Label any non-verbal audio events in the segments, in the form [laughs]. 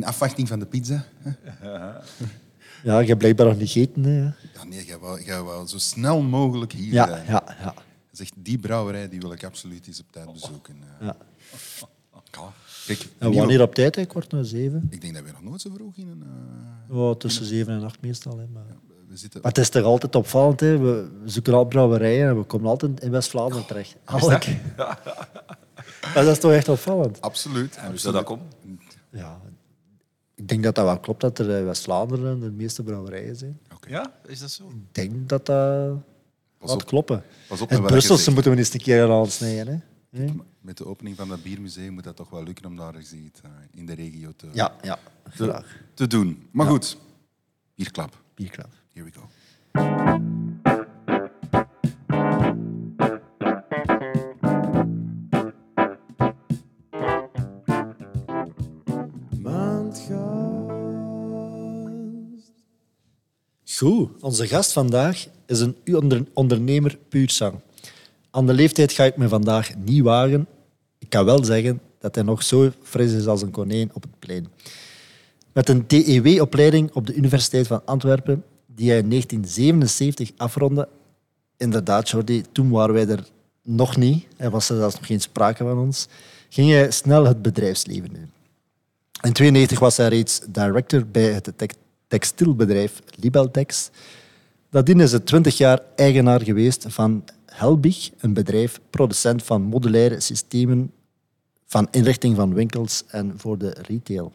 In afwachting van de pizza. hè. [laughs] Ja, je hebt blijkbaar nog niet gegeten. Hè. Ja, nee, jij wou, jij wou zo snel mogelijk hier Ja, zijn. ja, ja. Zegt, die brouwerij die wil ik absoluut eens op tijd bezoeken. Ja. ja. Kijk, En wanneer op tijd? hè? Kwart na zeven. Ik denk dat we nog nooit zo vroeg in een... eh, Oh, tussen zeven en acht meestal. Hè. Maar... we zitten... maar het is toch altijd opvallend. Hè. We, zoeken al brouwerijen en we komen altijd in West-Vlaanderen terecht. [laughs] Maar dat is toch echt opvallend? Absoluut. En hoe zou dat komen? Ja. Ik denk dat dat wel klopt dat er in West-Vlaanderen de meeste brouwerijen zijn. Ja, is dat zo? Ik denk dat dat Pas wat op, kloppen. pas op je Brusselse moeten we eens een keer aan snijden. Hè. Hè? Met de opening van dat biermuseum moet dat toch wel lukken om daar eens iets, eh, in de regio te, Ja, ja. te, Graag. te doen. Maar goed, bierklap. Bierklap. Here we go. Goed, onze gast vandaag is een onder- ondernemer puur zang. Aan de leeftijd ga ik me vandaag niet wagen. Ik kan wel zeggen dat hij nog zo fris is als een konijn op het plein. Met een TEW-opleiding op de Universiteit van Antwerpen, die hij in 1977 afronde. Inderdaad, Jordi, toen waren wij er nog niet. Er was er zelfs nog geen sprake van ons. Ging hij snel het bedrijfsleven in. In 1992 was hij reeds director bij het textielbedrijf Libeltex. Nadien is hij 20 jaar eigenaar geweest van Helbig, een bedrijf producent van modulaire systemen van inrichting van winkels en voor de retail.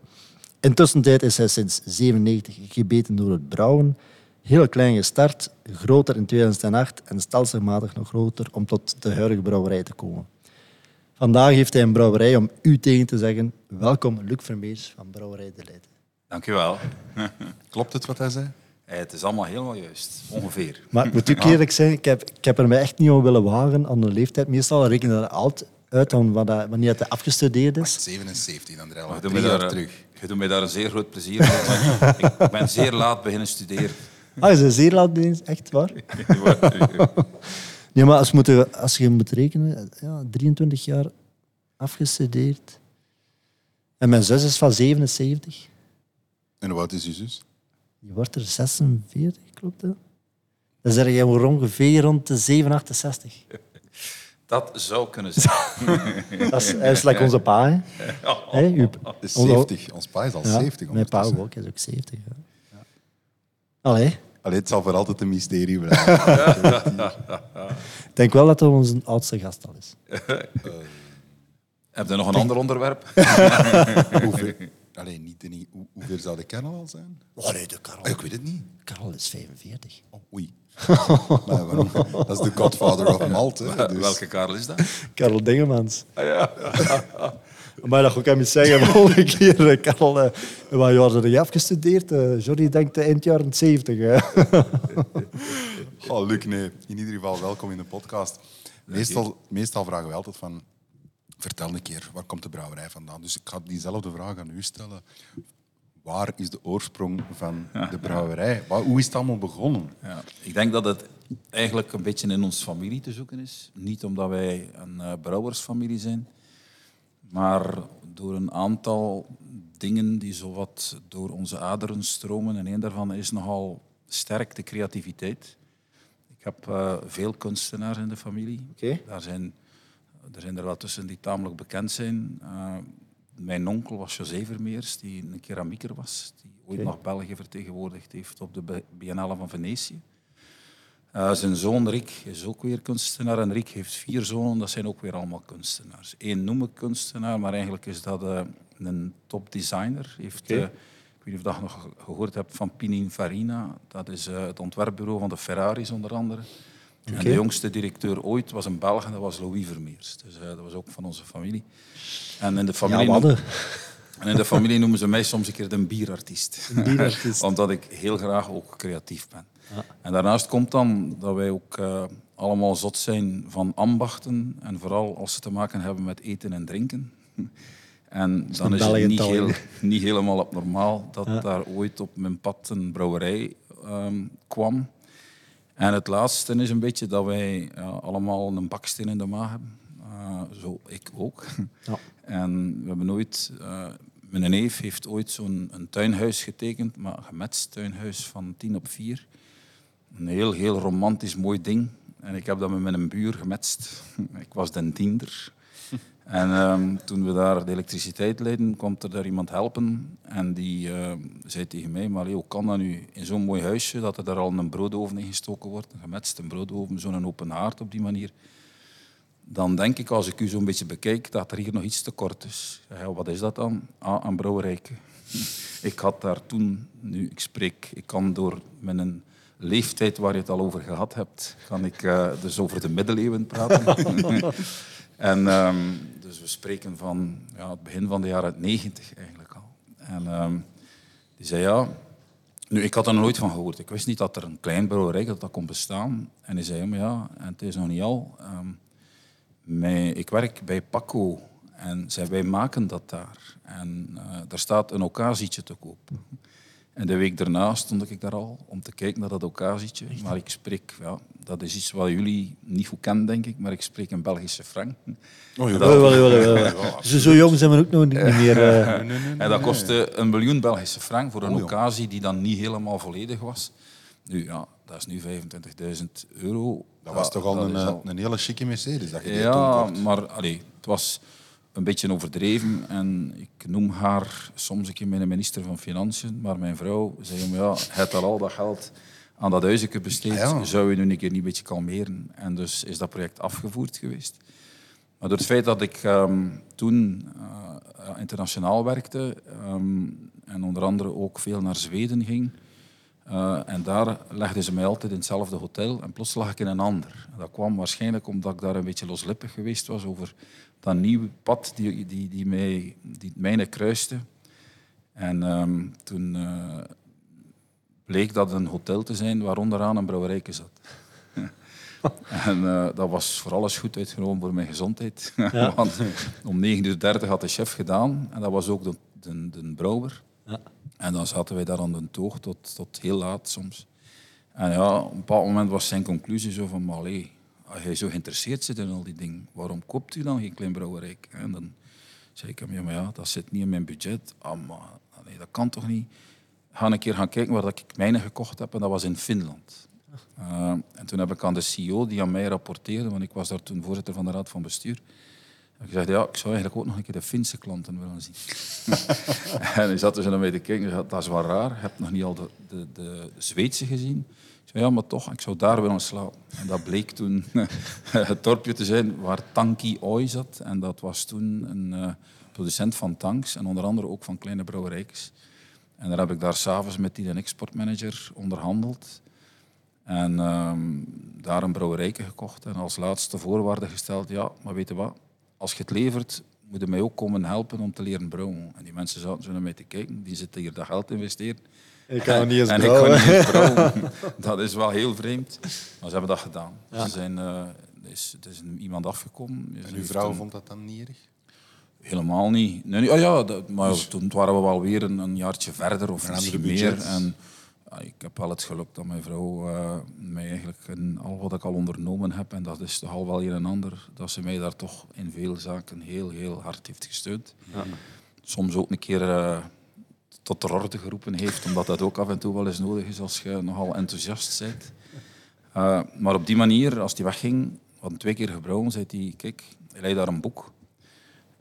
Intussen is hij sinds 97 gebeten door het brouwen. Heel klein gestart, groter in 2008 en stelselmatig nog groter om tot de huidige brouwerij te komen. Vandaag heeft hij een brouwerij om u tegen te zeggen. Welkom, Luc Vermeers van Brouwerij De Leiden. Dank u wel. Klopt het wat hij zei? Eh, Het is allemaal helemaal juist, ongeveer. Maar ik moet ook eerlijk zijn, ik heb, ik heb er mij echt niet op willen wagen aan de leeftijd. Meestal reken ik dat altijd uit hij- wanneer hij afgestudeerd is. 77, André, al Je doet, drie jaar daar, terug. je doet mij daar een zeer groot plezier mee. ik ben zeer laat beginnen studeren. Ah, is een zeer laat bezig, echt waar? [laughs] Nee, maar als, je moet, als je moet rekenen, ja, 23 jaar afgestudeerd. En mijn zus is van 77. En oud is uw zus? Die wordt er 46, klopt dat? Dan zeg je ongeveer rond de 7, 68. [laughs] Dat zou kunnen zijn. [laughs] Dat is, hij is like onze pa, hè? [laughs] Hè, uw- Is onze- 70. Ons pa is al Ja, 70 Mijn pa ook, is ook 70. Ja. Allee, Allee, het zal voor altijd een mysterie blijven. ik denk wel dat hij onze oudste gast al is. Heb je nog een ander onderwerp? Hoeveel, allee, niet, niet, hoe, hoeveel zou de kernel al zijn? Oh nee, de Karel. Ah, ik weet het niet. Karel is 45. Oh, oei. [laughs] Maar waarom? dat is de godfather of Malt. Hè, dus. Welke Karel is dat? [laughs] Karel Dingemans. [laughs] Maar dat ook aan me zeggen, volgende keer, eh, Karel, eh, wat jaar je afgestudeerd? Eh Johnny denkt eind jaren 70. Hè. Oh, Luc, nee. In ieder geval, welkom in de podcast. Meestal, meestal vragen we altijd van... Vertel een keer, waar komt de brouwerij vandaan? Dus ik ga diezelfde vraag aan u stellen. Waar is de oorsprong van de brouwerij? Waar- Hoe is het allemaal begonnen? Ja, ik denk dat het eigenlijk een beetje in ons familie te zoeken is. Niet omdat wij een eh, brouwersfamilie zijn, maar door een aantal dingen die zowat door onze aderen stromen. En een daarvan is nogal sterk de creativiteit. Ik heb eh, veel kunstenaars in de familie. Oké. Daar zijn, er zijn er wel tussen die tamelijk bekend zijn. Eh, mijn onkel was José Vermeers, die een keramieker was, die ooit nog België vertegenwoordigd heeft op de Biennale van Venetië. Eh, zijn zoon Rick is ook weer kunstenaar en Rick heeft vier zonen, dat zijn ook weer allemaal kunstenaars. Eén noem ik kunstenaar, maar eigenlijk is dat eh, een topdesigner. Heeft, ik weet niet of je dat nog gehoord hebt van Pininfarina. Dat is het ontwerpbureau van de Ferraris onder andere. En de jongste directeur ooit was een Belg en dat was Louis Vermeers. Dus eh, dat was ook van onze familie. En in de familie, Ja, noem- wat? En in de familie noemen ze mij soms een keer de bierartiest. bierartiest. [laughs] Omdat ik heel graag ook creatief ben. En daarnaast komt dan dat wij ook eh, allemaal zot zijn van ambachten. En vooral als ze te maken hebben met eten en drinken. [laughs] En dan een is het niet, heel, niet helemaal abnormaal dat daar ooit op mijn pad een brouwerij ehm, kwam. En het laatste is een beetje dat wij ja, allemaal een baksteen in de maag hebben. Eh, zo, ik ook. [laughs] Ja. En we hebben ooit... eh, mijn neef heeft ooit zo'n een tuinhuis getekend, maar een gemetst tuinhuis van 10 op 4. Een heel, heel romantisch mooi ding. En ik heb dat met mijn buur gemetst. [laughs] Ik was den tiender. En ehm, toen we daar de elektriciteit leidden, kwam er daar iemand helpen. En die ehm, zei tegen mij, maar hoe kan dat nu in zo'n mooi huisje, dat er daar al een broodoven in gestoken wordt, een gemetst een broodoven, zo'n open haard op die manier. Dan denk ik, als ik u zo'n beetje bekijk, dat er hier nog iets tekort is. Ik zeg, Ja, wat is dat dan? Ah, een brouwerijke. [laughs] Ik had daar toen, nu ik spreek, ik kan door mijn leeftijd waar je het al over gehad hebt, kan ik eh, dus over de middeleeuwen praten. [laughs] en ehm, dus we spreken van ja, het begin van de jaren 90 eigenlijk al. En ehm, die zei ja, nu ik had er nooit van gehoord. Ik wist niet dat er een klein brouwerij dat, dat kon bestaan. En hij zei ja, maar ja, en het is nog niet al. Mij, ik werk bij Paco en zij, wij maken dat daar. En eh daar staat een ocasietje te koop. En de week daarna stond ik daar al om te kijken naar dat ocasietje. Maar ik spreek, ja, dat is iets wat jullie niet goed kennen, denk ik, maar ik spreek een Belgische frank. Oh, Wel, wel, wel, wel, wel. Zo, zo jong zijn we ook nog niet meer. eh. En dat kostte een miljoen Belgische frank voor een Oh, ja. occasie die dan niet helemaal volledig was. Nu, ja, dat is nu 25.000 euro. Dat Ja, was toch al dat een, eh, hele chique Mercedes dat je toen Ja, kocht. maar allee, het was een beetje overdreven. En ik noem haar soms een keer mijn minister van Financiën. Maar mijn vrouw zei, maar ja, je hebt al al dat geld aan dat huisje besteed. Ah, ja. Zou je nu een keer niet een beetje kalmeren? En dus is dat project afgevoerd geweest. Maar door het feit dat ik ehm, toen eh, internationaal werkte ehm, en onder andere ook veel naar Zweden ging, eh, en daar legden ze mij altijd in hetzelfde hotel en plots lag ik in een ander. En dat kwam waarschijnlijk omdat ik daar een beetje loslippig geweest was over dat nieuwe pad die, die, die, mij, die het mijne kruiste. En ehm, toen eh, bleek dat een hotel te zijn waar onderaan een brouwerijke zat. [laughs] En eh, dat was voor alles goed uitgenomen voor mijn gezondheid. [laughs] Want om 9.30 uur had de chef gedaan en dat was ook de, de, de brouwer. Ja. En dan zaten wij daar aan de toog tot, tot heel laat soms. En ja, op een bepaald moment was zijn conclusie zo van, maar allee, als jij zo geïnteresseerd zit in al die dingen, waarom koopt u dan geen klein brouwerij? En dan zei ik hem, ja, maar ja, dat zit niet in mijn budget. Ah, maar allee, dat kan toch niet? Ga een keer gaan kijken waar dat ik mijne gekocht heb en dat was in Finland. Uh, en toen heb ik aan de CEO die aan mij rapporteerde, want ik was daar toen voorzitter van de raad van bestuur, ik gezegd, ja, ik zou eigenlijk ook nog een keer de Finse klanten willen zien. [laughs] en hij zat dus naar mij te kijken en zei, dat is wel raar, je hebt nog niet al de, de, de Zweedse gezien. Ja, maar toch, ik zou daar willen slapen. En dat bleek toen het dorpje te zijn waar Tanki Ooi zat. En dat was toen een uh, producent van tanks en onder andere ook van kleine brouwerijkjes. En daar heb ik daar s'avonds met die exportmanager onderhandeld. En um, daar een brouwerijke gekocht en als laatste voorwaarde gesteld, ja, maar weet je wat, als je het levert, moet je mij ook komen helpen om te leren brouwen. En die mensen zaten zo naar mij te kijken, die zitten hier dat geld te investeren. Ik kan het niet eens en brouwen. ik kan niet eens brouwen. [laughs] Dat is wel heel vreemd. Maar ze hebben dat gedaan. Ja. Ze zijn, uh, er is, er is iemand afgekomen. En uw vrouw vond dat dan niet erg? Helemaal niet. Nee, nee, oh ja, dat, maar dus, toen waren we wel weer een, een jaartje verder of misschien meer. En, ja, ik heb wel het geluk dat mijn vrouw uh, mij eigenlijk in al wat ik al ondernomen heb, en dat is toch al wel hier een ander, dat ze mij daar toch in veel zaken heel, heel hard heeft gesteund. Ja. Soms ook een keer uh, tot de orde geroepen heeft, omdat dat ook af en toe wel eens nodig is als je nogal enthousiast bent. Uh, maar op die manier, als die wegging, we hadden twee keer gebrouwen, zei hij, kijk, hij leidt daar een boek.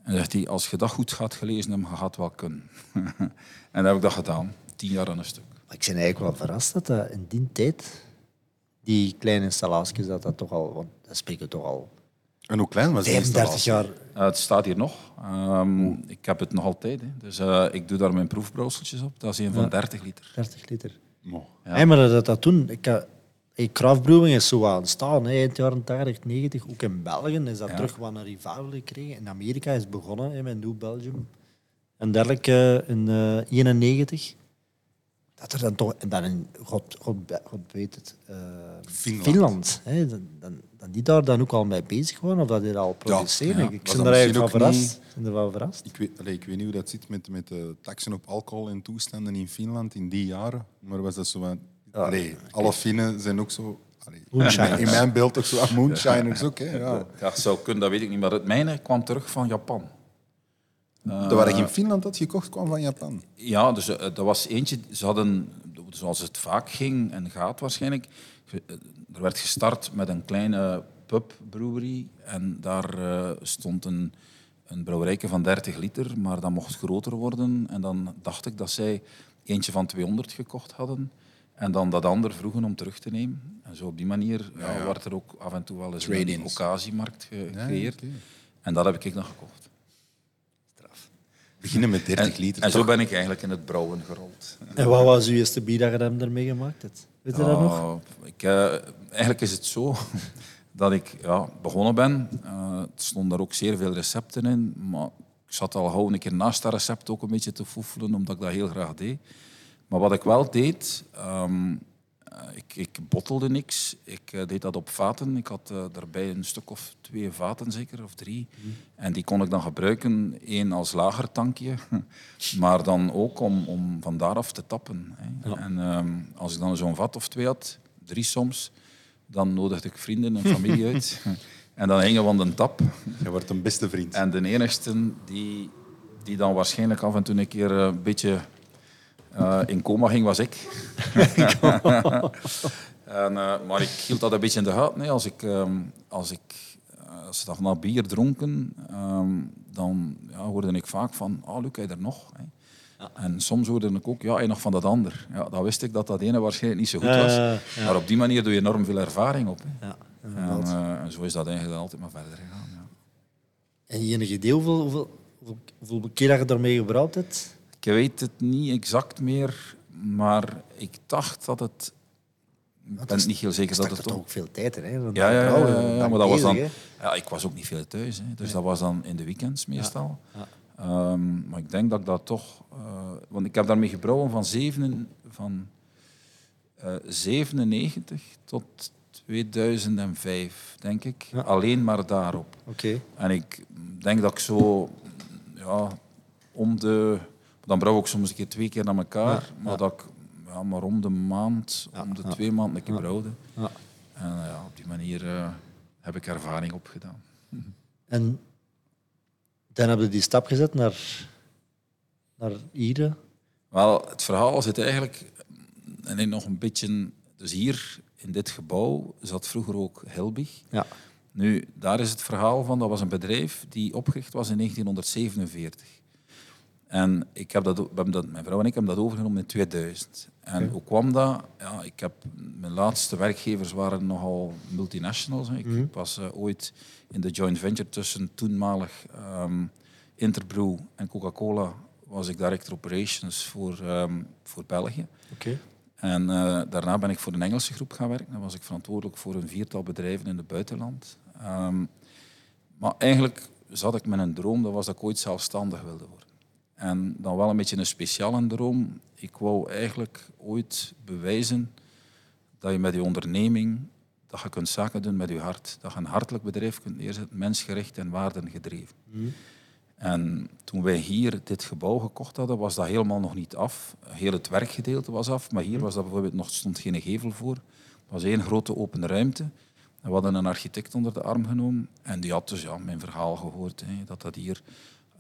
En zegt hij, als je dat goed gaat gelezen hebben, gaat het wel kunnen. [laughs] en dan heb ik dat gedaan, tien jaar aan een stuk. Ik ben eigenlijk wel verrast dat dat in die tijd, die kleine installaties, dat dat toch al, want dat spreken toch al En hoe klein was die 35 jaar. Uh, het staat hier nog. Um, ik heb het nog altijd. Hè. Dus uh, ik doe daar mijn proefbrouwseltjes op. Dat is een van Ja. 30 liter. 30 liter. Oh. Ja. Hey, maar dat dat toen, ik, craftbrewing is zo aan het staan, eind jaren 80, 90. Ook in België is dat Ja. terug wat een revival gekregen. In Amerika is het begonnen hè, met New Belgium. en dergelijke in eh 91. Dat er dan toch, en dan in, God, God, God weet het, eh, Finland. Finland hè, dan, dan, dan die daar dan ook al mee bezig waren, of dat die dat al produceren. ja. Ik ben dat er eigenlijk van verrast. Er wel verrast. Ik weet, allee, ik weet niet hoe dat zit met, met de taxen op alcohol en toestanden in Finland in die jaren. Maar was dat zo wat... Allee, alle Finnen zijn ook zo... Allee, [laughs] in mijn beeld ook zo wat moonshiners ook. Hè, ja. Ja, zou kunnen, dat weet ik niet. Maar het mijne kwam terug van Japan. Dat waar ik in Finland had gekocht, kwam van Japan. Ja, dus eh, er was eentje, ze hadden, zoals het vaak ging en gaat waarschijnlijk, eh, er werd gestart met een kleine pubbrouwerie en daar eh, stond een, een brouwerijke van 30 liter, maar dat mocht groter worden. En dan dacht ik dat zij eentje van 200 gekocht hadden en dan dat ander vroegen om terug te nemen. En zo op die manier ja, werd er ook af en toe wel eens een occasiemarkt ge- Ja, gecreëerd. En dat heb ik nog gekocht. Beginnen met 30 En, liter. en zo ben ik eigenlijk in het brouwen gerold. En wat was uw eerste bier dat je hem ermee gemaakt hebt? Weet je dat nog? Ah, ik, eh, eigenlijk is het zo [laughs] dat ik ja, begonnen ben. Eh, er stonden daar ook zeer veel recepten in. Maar ik zat al gauw een keer naast dat recept ook een beetje te foefelen, omdat ik dat heel graag deed. Maar wat ik wel deed, ehm, eh, ik, ik bottelde niks. Ik eh, deed dat op vaten. Ik had eh, daarbij een stuk of twee vaten zeker, of drie. En die kon ik dan gebruiken, één als lagertankje, [laughs] maar dan ook om, om van daaraf te tappen. Hè. En ehm, als ik dan zo'n vat of twee had, drie soms, dan nodigde ik vrienden en familie uit. [laughs] [laughs] En dan gingen we aan de tap. Je wordt een beste vriend. En de enigste die, die dan waarschijnlijk af en toe een keer eh, een beetje eh, in coma ging, was ik. [laughs] [laughs] en, eh, maar ik hield dat een beetje in de gaten. hè. Als, ik, ehm, als, ik, eh, als ze dan na bier dronken, ehm, dan ja, hoorde ik vaak van, ah, Luc, heb je er nog? Hè? En soms hoorde ik ook, ja, je nog van dat ander? Ja, dan wist ik dat dat ene waarschijnlijk niet zo goed was. Ja, ja. Maar op die manier doe je enorm veel ervaring op. Hè. Ja, En, eh, zo is dat eigenlijk altijd maar verder gegaan. Ja. En enige idee hoeveel, hoeveel, hoeveel, keer dat je daarmee gebrouwd hebt? Ik weet het niet exact meer, maar ik dacht dat het... Ik ben is- niet heel zeker Dat dat is het toch ook... ook veel tijd in, hè? Ja, ja, ja, maar dat was dan... Ja, ik was ook niet veel thuis, hè, dus dat was dan in de weekends meestal. ja. Ehm, maar ik denk dat ik dat toch... eh, want ik heb daarmee gebrouwen van, zeven, van eh 97 tot 2005, denk ik. Ja. Alleen maar daarop. Oké. En ik denk dat ik zo ja, om de. Dan brouw ik soms een keer twee keer naar elkaar, maar dat ik ja, maar om de maand, om de twee maanden een keer brouwde. Ja. En ja, op die manier eh, heb ik ervaring opgedaan. [laughs] En dan heb je die stap gezet naar, naar Ire. Wel, het verhaal zit eigenlijk en ik nog een beetje. Dus hier in dit gebouw zat vroeger ook Helbig. Ja. Nu, daar is het verhaal van, dat was een bedrijf die opgericht was in 1947. En ik heb dat, we hebben dat, mijn vrouw en ik hebben dat overgenomen in 2000. En hoe kwam dat? Ja, ik heb, mijn laatste werkgevers waren nogal multinationals. Ik was eh, ooit in de joint venture tussen toenmalig ehm Interbrew en Coca-Cola was ik director operations voor, ehm, voor België. Oké. En eh, daarna ben ik voor een Engelse groep gaan werken. Dan was ik verantwoordelijk voor een viertal bedrijven in het buitenland. Ehm, maar eigenlijk zat ik met een droom, dat was dat ik ooit zelfstandig wilde worden. En dan wel een beetje een speciale droom. Ik wou eigenlijk ooit bewijzen dat je met je onderneming, dat je kunt zaken doen met je hart. Dat je een hartelijk bedrijf kunt neerzetten, mensgericht en waardengedreven. En toen wij hier dit gebouw gekocht hadden, was dat helemaal nog niet af. Heel het werkgedeelte was af, maar hier was dat bijvoorbeeld nog, stond geen gevel voor. Het was één grote open ruimte. En we hadden een architect onder de arm genomen en die had dus ja, mijn verhaal gehoord, hè, dat dat hier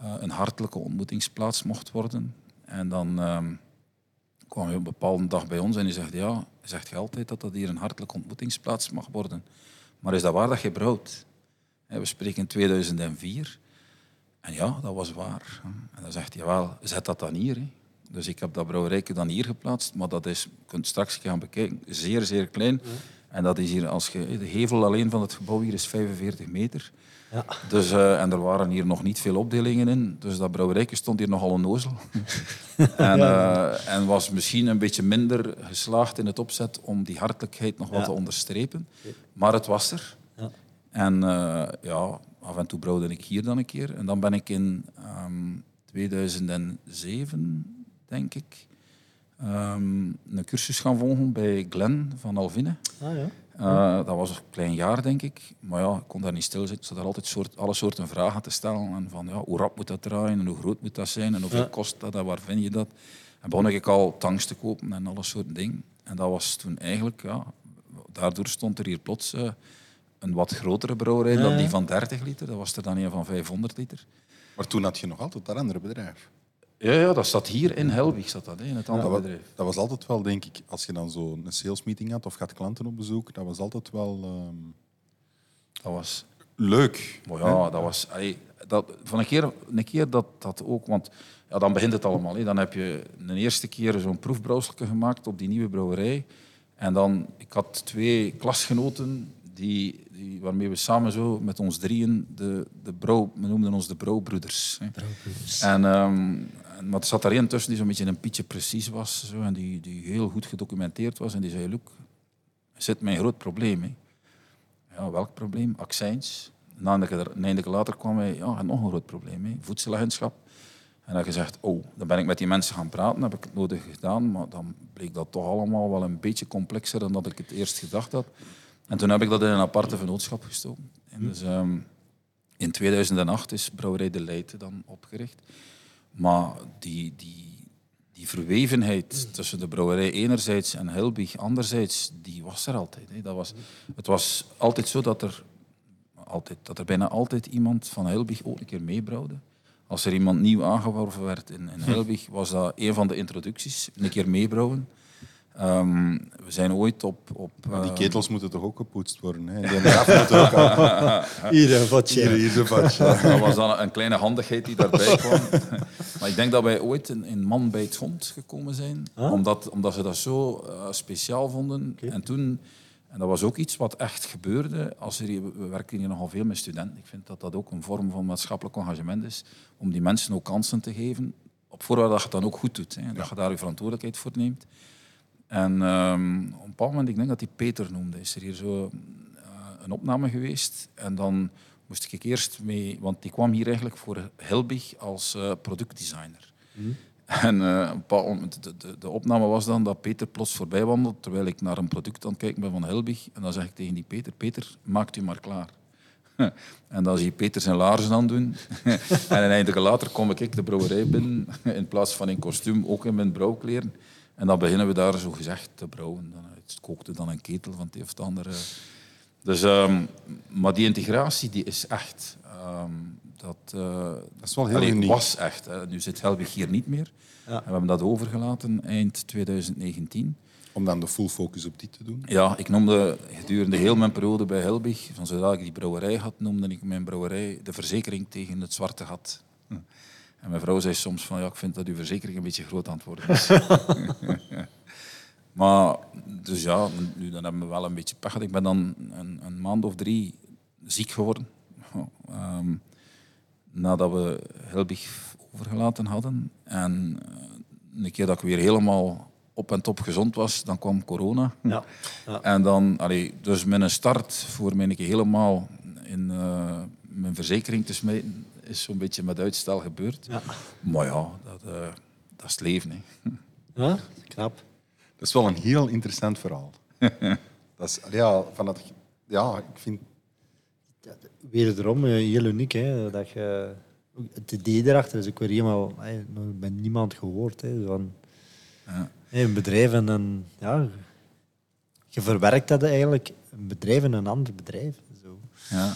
een hartelijke ontmoetingsplaats mocht worden. En dan ehm, kwam hij op een bepaalde dag bij ons en hij zegt, ja, zegt je altijd dat dat hier een hartelijke ontmoetingsplaats mag worden. Maar is dat waar dat je brouwt? We spreken in 2004. En ja, dat was waar. En dan zegt hij, wel, zet dat dan hier. Hè. Dus ik heb dat brouwerijke dan hier geplaatst, maar dat is, je kunt straks gaan bekijken, zeer, zeer klein. En dat is hier, als je, de hevel alleen van het gebouw hier is 45 meter. Ja. Dus, eh, en er waren hier nog niet veel opdelingen in, dus dat brouwerijke stond hier nogal een ozel. [laughs] en, eh, en was misschien een beetje minder geslaagd in het opzet om die hartelijkheid nog wat Ja. te onderstrepen. Maar het was er. Ja. En eh, ja, af en toe brouwde ik hier dan een keer. En dan ben ik in ehm 2007, denk ik, ehm, een cursus gaan volgen bij Glen van Alvine. Ah, ja. Eh, dat was een klein jaar, denk ik. Maar ja, ik kon daar niet stilzitten. Ik zat daar altijd soort, alle soorten vragen te stellen. En van, ja, hoe rap moet dat draaien en hoe groot moet dat zijn en hoeveel Ja. kost dat en waar vind je dat? En begon ik al tanks te kopen en alle soorten dingen. En dat was toen eigenlijk, ja, daardoor stond er hier plots eh, een wat grotere brouwerij dan Ja. die van 30 liter. Dat was er dan een van 500 liter. Maar toen had je nog altijd dat andere bedrijf. Ja, ja dat zat hier in Helwig, zat dat, hè, in het andere dat, bedrijf. dat was altijd wel, denk ik, als je dan zo een salesmeeting had of gaat klanten op bezoek, dat was altijd wel ehm, Dat was leuk. Maar ja, dat was... allee, dat, van een keer, een keer dat, dat ook... Want ja, dan begint het allemaal. Hè. Dan heb je een eerste keer zo'n proefbrouwsel gemaakt op die nieuwe brouwerij. En dan... Ik had twee klasgenoten die, die, waarmee we samen zo met ons drieën de, de brouw... We noemden ons de brouwbroeders. Hè. En, ehm, en, er zat er één tussen die zo'n beetje een pietje precies was. Zo, en die, die heel goed gedocumenteerd was. En die zei, Luc, zit mij een groot probleem. Hè. Ja, welk probleem? Accijns. Een eindelijk later kwam hij, ja, en nog een groot probleem, hè. voedselagentschap. En dan gezegd, oh, dan ben ik met die mensen gaan praten, heb ik het nodig gedaan, maar dan bleek dat toch allemaal wel een beetje complexer dan dat ik het eerst gedacht had. En toen heb ik dat in een aparte vennootschap gestoken. En dus, ehm, in 2008 is Brouwerij De Leijten dan opgericht. Maar die, die, die verwevenheid tussen de brouwerij enerzijds en Helbig anderzijds, die was er altijd. Hè. Dat was, het was altijd zo dat er, altijd, dat er bijna altijd iemand van Helbig ook een keer meebrouwde. Als er iemand nieuw aangeworven werd in, in [laughs] Helbig, was dat een van de introducties. Een keer meebrouwen. Ehm, we zijn ooit op... op Maar die eh, ketels moeten toch ook gepoetst worden? Hè? Die eraf moeten ook al. [laughs] Hier een vatje. Hier, hier zo'n vatje. [laughs] Dat was dan een kleine handigheid die daarbij [laughs] kwam. maar ik denk dat wij ooit in, in Man bij het Hond gekomen zijn. Ah. Omdat, omdat ze dat zo eh, speciaal vonden. En toen... En dat was ook iets wat echt gebeurde. Als er, we werken hier nogal veel met studenten. Ik vind dat dat ook een vorm van maatschappelijk engagement is. Om die mensen ook kansen te geven. Op voorwaarde dat je het dan ook goed doet. Hè, dat je daar je verantwoordelijkheid voor neemt. En ehm, op een bepaald moment, ik denk dat hij Peter noemde, is er hier zo eh, een opname geweest. En dan moest ik eerst mee, want die kwam hier eigenlijk voor Helbig als eh, productdesigner. En eh, de, de opname was dan dat Peter plots voorbij wandelt, terwijl ik naar een product aan het kijken ben van Helbig. En dan zeg ik tegen die Peter, Peter, maakt u maar klaar. [laughs] En dan zie je Peter zijn laarzen aan doen. [laughs] en een eindelijk later kom ik de brouwerij binnen, in plaats van in kostuum, ook in mijn brouwkleren. En dan beginnen we daar zo gezegd te brouwen. Dan, het kookte dan een ketel van het een of het ander. eh. Dus, ehm, maar die integratie die is echt. Ehm, dat, eh, Dat is wel heel allee, was echt. Hè. Nu zit Helwig hier niet meer. Ja. En we hebben dat overgelaten eind 2019. Om dan de full focus op dit te doen. Ja, ik noemde gedurende heel mijn periode bij Helbig, van zodra ik die brouwerij had, noemde ik mijn brouwerij de verzekering tegen het zwarte gat. En mijn vrouw zei soms van, ja, ik vind dat uw verzekering een beetje groot aan het worden is. [laughs] maar, dus ja, nu dan hebben we wel een beetje pech. Ik ben dan een, een maand of drie ziek geworden. Ehm, nadat we Helbig overgelaten hadden. En eh, een keer dat ik weer helemaal op en top gezond was, dan kwam corona. Ja. Ja. En dan, allee, dus mijn start voor mij een keer helemaal in eh, mijn verzekering te smijten, is zo'n beetje met uitstel gebeurd. Ja. Maar ja, dat, eh, dat is het leven. Hè. Ja, knap. Dat is wel een heel interessant verhaal. [laughs] dat is, ja, van dat, ja, ik vind... Wederom eh, heel uniek. Hè, dat je, het idee erachter is ook weer helemaal hè, nog bij niemand gehoord. Hè, van, Ja. een bedrijf en een... Ja, je verwerkt dat eigenlijk, een bedrijf en een ander bedrijf. Zo. Ja,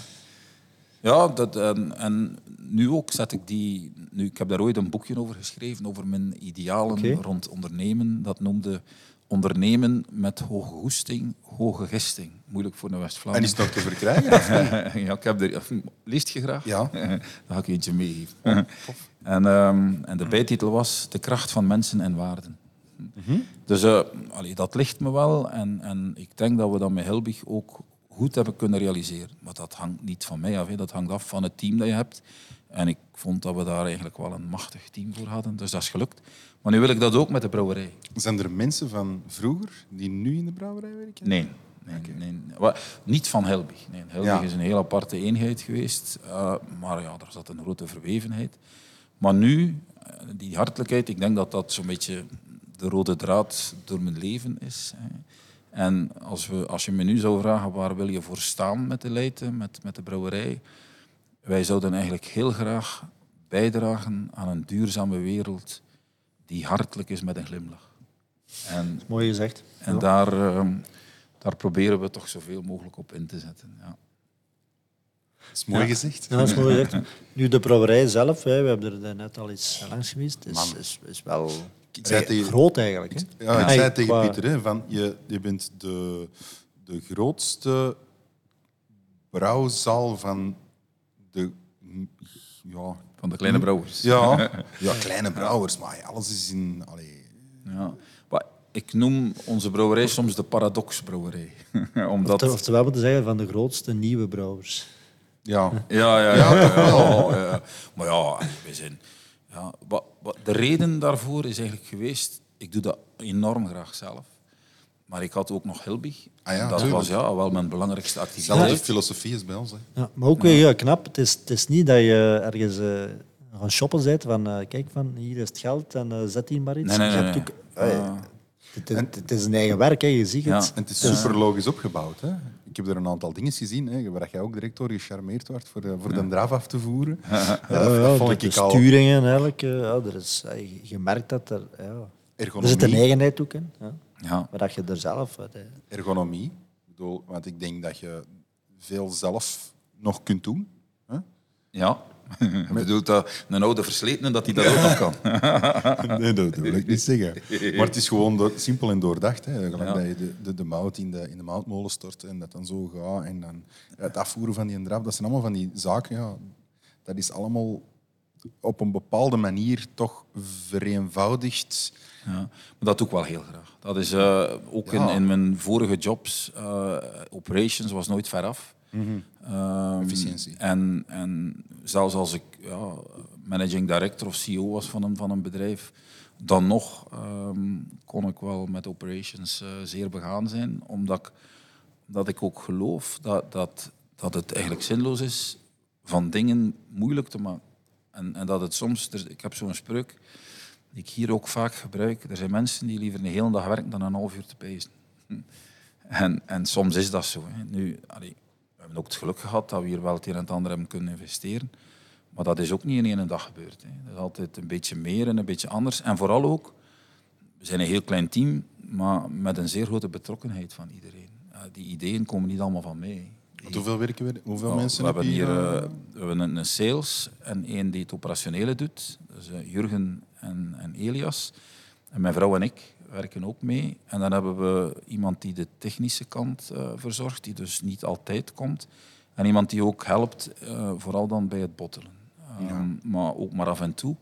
ja dat, en, en nu ook zet ik die... Nu, ik heb daar ooit een boekje over geschreven, over mijn idealen rond ondernemen. Dat noemde ondernemen met hoge goesting, hoge gisting. Moeilijk voor een En West-Vlaanderen. is het nog te verkrijgen? [laughs] ja, ik heb er... Leest je graag? Ja. [laughs] Dan ga ik je eentje meegeven. [laughs] en, ehm, en de bijtitel was De kracht van mensen en waarden. Dus eh, allee, dat ligt me wel. En, en ik denk dat we dat met Helbig ook goed hebben kunnen realiseren. Maar dat hangt niet van mij af. Hè. Dat hangt af van het team dat je hebt. En ik vond dat we daar eigenlijk wel een machtig team voor hadden. Dus dat is gelukt. Maar nu wil ik dat ook met de brouwerij. Zijn er mensen van vroeger die nu in de brouwerij werken? Nee. nee, nee. Niet van Helbig. Nee, Helbig Ja. is een heel aparte eenheid geweest. eh, maar ja, er zat een grote verwevenheid. Maar nu, eh, die hartelijkheid, ik denk dat dat zo'n beetje de rode draad door mijn leven is. Hè. En als, we, als je me nu zou vragen waar wil je voor staan met de Leiden, met, met de brouwerij, wij zouden eigenlijk heel graag bijdragen aan een duurzame wereld die hartelijk is met een glimlach. En, Mooi gezegd. en Ja. daar, ehm, daar proberen we toch zoveel mogelijk op in te zetten. Ja. Dat is mooi Ja. gezegd. Ja, dat is mooi gezegd. [laughs] Nu, de brouwerij zelf, hè, we hebben er net al eens langs geweest, is, is, is wel Ik zei tegen- groot eigenlijk. Hè? Ja, ik zei tegen qua- Pieter, hè, van, je, je bent de, de grootste brouwzaal van de... Ja, Van de kleine brouwers. ja, [laughs] ja kleine brouwers, maar alles is in... Allee, Ja. Maar ik noem onze brouwerij soms de paradoxbrouwerij. [laughs] Omdat... Of, oftewel moeten zeggen van de grootste nieuwe brouwers. ja. Ja, ja, ja. ja, ja, ja. Maar ja, we zijn... Ja, wat, wat, de reden daarvoor is eigenlijk geweest... Ik doe dat enorm graag zelf. Maar ik had ook nog Hilbig. Ah ja, dat was ja, wel mijn belangrijkste Zelfde activiteit. filosofie is bij ons. Hè. Ja, maar ook weer ja, knap. Het is, het is niet dat je ergens eh, gaan shoppen bent van eh, kijk van hier is het geld en eh, zet hier maar iets. Nee, nee, Je nee. hebt nee. ook- Ah. Het, is- het is een eigen werk, hè. je ziet Ja. het. En het is super logisch opgebouwd. Hè. Ik heb er een aantal dingen gezien, hè, waar jij ook direct door gecharmeerd werd voor, de, voor de draf af te voeren. Ja, Ja, dat, de, sturingen eigenlijk. eh, ja, er is, eh, je, merkt dat er... Ja, er zit een eigenheid ook in. Ja, Ja. maar dat je er zelf... uit, ergonomie. Bedoel, want ik denk dat je veel zelf nog kunt doen. Hè? Ja. [laughs] Je bedoelt dat een oude versletene dat hij dat ook nog kan. [laughs] Nee, dat wil ik niet zeggen. Maar het is gewoon door- simpel en doordacht. Hè. Gelijk Ja. dat je de, de, de mout in de, in de moutmolen stort en dat dan zo gaat. En dan het afvoeren van die draf. Dat zijn allemaal van die zaken. Ja, dat is allemaal op een bepaalde manier toch vereenvoudigd. Ja, maar dat doe ik wel heel graag. Dat is eh, ook in, Ja. in mijn vorige jobs. eh, operations was nooit veraf. Ehm, Efficiëntie. En, en zelfs als ik ja, managing director of CEO was van een, van een bedrijf, dan nog ehm, kon ik wel met operations eh, zeer begaan zijn, omdat ik, omdat ik ook geloof dat, dat, dat het eigenlijk zinloos is van dingen moeilijk te maken. En, en dat het soms, er- ik heb zo'n spreuk die ik hier ook vaak gebruik. Er zijn mensen die liever een hele dag werken dan een half uur te pijzen. [laughs] En, en soms is dat zo. Hè. Nu, allee, hebben ook het geluk gehad dat we hier wel het een en het ander hebben kunnen investeren. Maar dat is ook niet in één dag gebeurd. Hè. Dat is altijd een beetje meer en een beetje anders. En vooral ook, we zijn een heel klein team, maar met een zeer grote betrokkenheid van iedereen. Die ideeën komen niet allemaal van mij. Hoeveel werken we? Hoeveel nou, mensen we heb hebben hier hier? eh, we hebben een, sales en één die het operationele doet. Dus eh, Jurgen en, en Elias. En mijn vrouw en ik werken ook mee. En dan hebben we iemand die de technische kant eh, verzorgt, die dus niet altijd komt. En iemand die ook helpt, eh, vooral dan bij het bottelen. Ehm, Maar ook maar af en toe.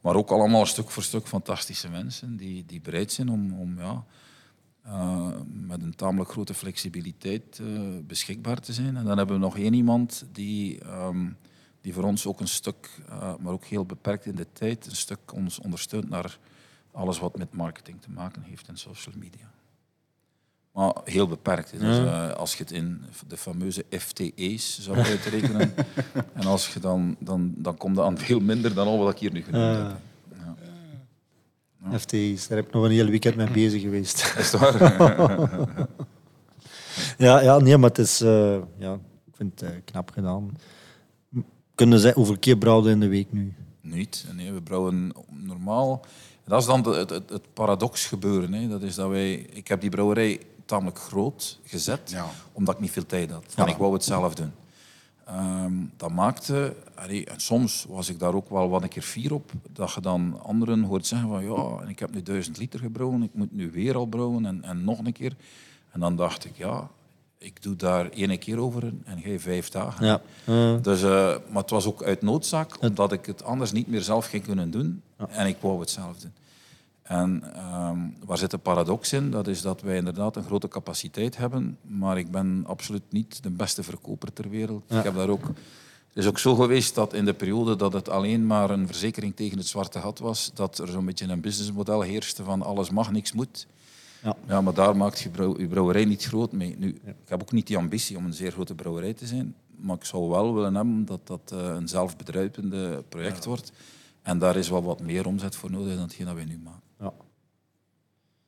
Maar ook allemaal stuk voor stuk fantastische mensen die, die bereid zijn om, om ja, eh, met een tamelijk grote flexibiliteit beschikbaar te zijn. En dan hebben we nog één iemand die, ehm, die voor ons ook een stuk, maar ook heel beperkt in de tijd, een stuk ons ondersteunt naar alles wat met marketing te maken heeft en social media. Maar heel beperkt. Dus, eh, als je het in de fameuze FTE's zou uitrekenen, [laughs] en als je dan, dan, dan komt dat aan veel minder dan al wat ik hier nu genoemd Ah. heb. Ja. FTI's, daar heb ik nog een heel weekend mee bezig geweest. [laughs] Is waar? [laughs] ja, ja, nee, maar het is... eh, ja, ik vind het eh, knap gedaan. Kunnen ze hoeveel keer brouwde in de week nu? Niet. Nee, we brouwen normaal. Dat is dan het, het, het paradox gebeuren. Hè. Dat is dat wij, ik heb die brouwerij tamelijk groot gezet, Ja. omdat ik niet veel tijd had. En ik wou het zelf doen. Ehm, dat maakte, allee, en soms was ik daar ook wel wat een keer fier op, dat je dan anderen hoort zeggen van ja, en ik heb nu duizend liter gebrouwen, ik moet nu weer al brouwen en, en nog een keer. En dan dacht ik, ja, ik doe daar één keer over en jij vijf dagen. Ja. Dus, eh, maar het was ook uit noodzaak, omdat ik het anders niet meer zelf ging kunnen doen. En ik wou het zelf doen. En ehm, waar zit de paradox in? Dat is dat wij inderdaad een grote capaciteit hebben, maar ik ben absoluut niet de beste verkoper ter wereld. Ik heb daar ook... Het is ook zo geweest dat in de periode dat het alleen maar een verzekering tegen het zwarte gat was, dat er zo'n beetje een businessmodel heerste van alles mag, niks moet. Ja. Ja, maar daar maakt je brouwerij niet groot mee. Nu, Ik heb ook niet die ambitie om een zeer grote brouwerij te zijn, maar ik zou wel willen hebben dat dat eh, een zelfbedruipende project wordt. En daar is wel wat meer omzet voor nodig dan hetgeen dat wij nu maken. Ja.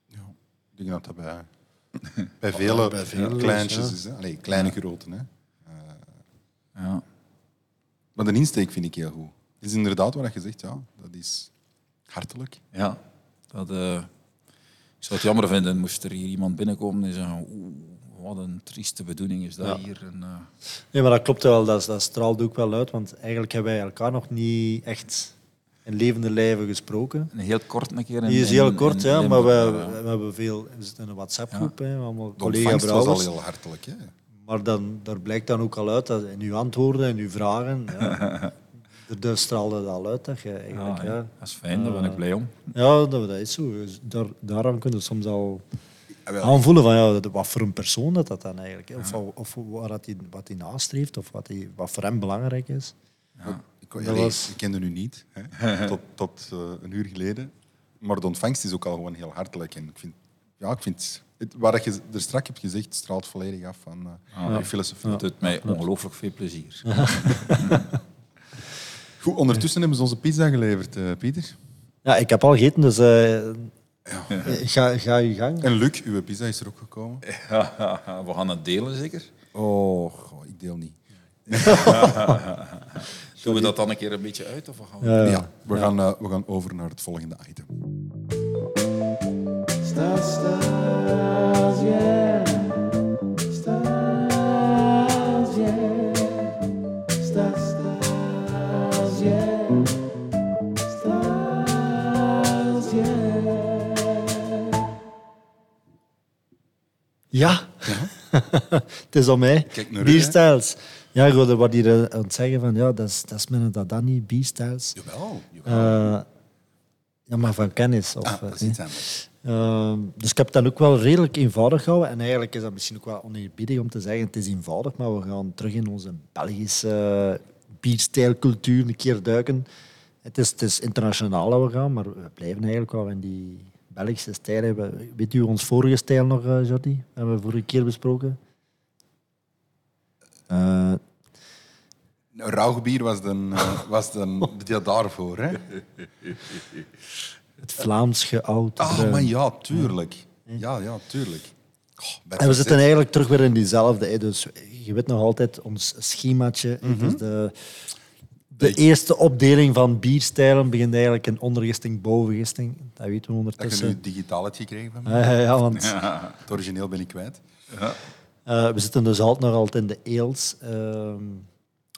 Ja, ik denk dat dat bij, [laughs] bij vele bij kleintjes ja. is. Hè? Allee, kleine groten. Hè? Ja. Maar de insteek vind ik heel goed. Het is inderdaad wat je zegt, ja, dat is hartelijk. Ja, dat, eh, ik zou het jammer vinden moest er hier iemand binnenkomen en zeggen oeh, wat een trieste bedoeling is dat Ja. hier. En, eh, Nee, maar dat klopt wel. Dat, dat straalt ook wel uit. Want eigenlijk hebben wij elkaar nog niet echt in levende lijven gesproken. een heel kort een keer. in- Die is in- heel kort, in ja, maar we, we ja. hebben veel... We zitten in een WhatsApp-groep, hè, allemaal De collega ontvangst was al heel hartelijk. Hè? Maar dan, daar blijkt dan ook al uit dat in uw antwoorden en uw vragen... Ja, [laughs] er, daar straalde het al uit dat je eigenlijk... Ja, Ja, ja. Dat is fijn, daar ben ik blij om. ja dat, dat is zo. Dus daar, daaraan kun je soms al aanvoelen van ja, dat- wat voor een persoon dat, dat dan eigenlijk is. Of, of dat hij, wat hij nastreeft, of wat, hij, wat voor hem belangrijk is. Ik, allee, was- ik kende u niet, hè, [laughs] tot, tot eh, een uur geleden. Maar de ontvangst is ook al gewoon heel hartelijk. En ik vind, ja, ik vind het, wat je er straks hebt gezegd, straalt volledig af van eh je filosofie. Het doet mij ongelooflijk veel plezier. [laughs] Goed, ondertussen hebben ze onze pizza geleverd, eh, Pieter. Ja, ik heb al gegeten, dus eh, ga, ga je gang. En Luc, uw pizza is er ook gekomen. [laughs] We gaan het delen, zeker? Oh, goh, ik deel niet. Doen we dat dan een keer een beetje uit? Of gaan we? Ja, Ja, we, Gaan, eh, we gaan over naar het volgende item. Stars, stars, yeah. Stars, yeah. Stars, stars, yeah. Stars, yeah. Ja, [laughs] het is om mij. Kijk naar. B-styles. Ja, ik wilde wat hier eh, aan het zeggen van ja, dat is, dat is mijn Dadani, B-styles. Jawel, jawel. Eh, ja, maar van kennis. Of, ah, eh, dat is nee. iets anders. Ehm, dus ik heb dat ook wel redelijk eenvoudig gehouden. En eigenlijk is dat misschien ook wel oneerbiedig om te zeggen, het is eenvoudig, maar we gaan terug in onze Belgische beatstijlcultuur een keer duiken. Het is, het is internationaal dat we gaan, maar we blijven eigenlijk wel in die Belgische stijlen. We- Weet u ons vorige stijl nog, Jordi? Dat hebben we vorige keer besproken. Eh, Nou, Rauwbier was de, eh, was de, de daarvoor, hè? het Vlaams geoud. Ah, bruin. maar ja, tuurlijk. Ja, ja, tuurlijk. Oh, En we het zitten eigenlijk terug weer in diezelfde. hè. Dus je weet nog altijd ons schemaatje. hè. Dus de, de eerste opdeling van bierstijlen begint eigenlijk in ondergisting, bovengisting. Dat weten we Dat je ondertussen. nu digitaal hebt gekregen van mij. Ja, ja, ja, want [laughs] Het origineel ben ik kwijt. Eh, we zitten dus altijd nog altijd in de ales. Ehm,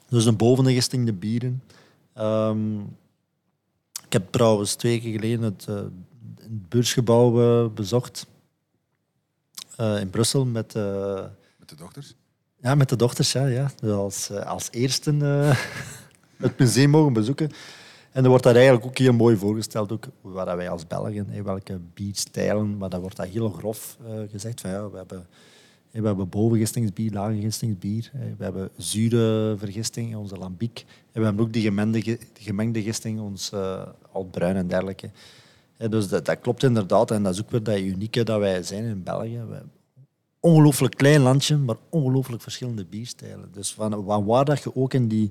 dus de bovengisting, de bieren. Ehm, ik heb trouwens twee keer geleden het, eh, het beursgebouw eh, bezocht. in Brussel met... Met de dochters. Ja, met de dochters, ja. ja. Dus als, als eerste [laughs] het museum mogen bezoeken. En er wordt daar eigenlijk ook heel mooi voorgesteld, ook wat wij als Belgen, hè, welke bierstijlen, maar dan wordt dat heel grof gezegd. Van, ja, we, hebben, we hebben bovengistingsbier, lagegistingsbier, hè, we hebben zure vergisting, onze lambiek. En we hebben ook die gemengde, ge- gemengde gisting, ons uh, altbruin en dergelijke. Dus dat, dat klopt inderdaad. En dat is ook weer dat unieke dat wij zijn in België. We, ongelooflijk klein landje, maar ongelooflijk verschillende bierstijlen. Dus van, waar dat je ook in die,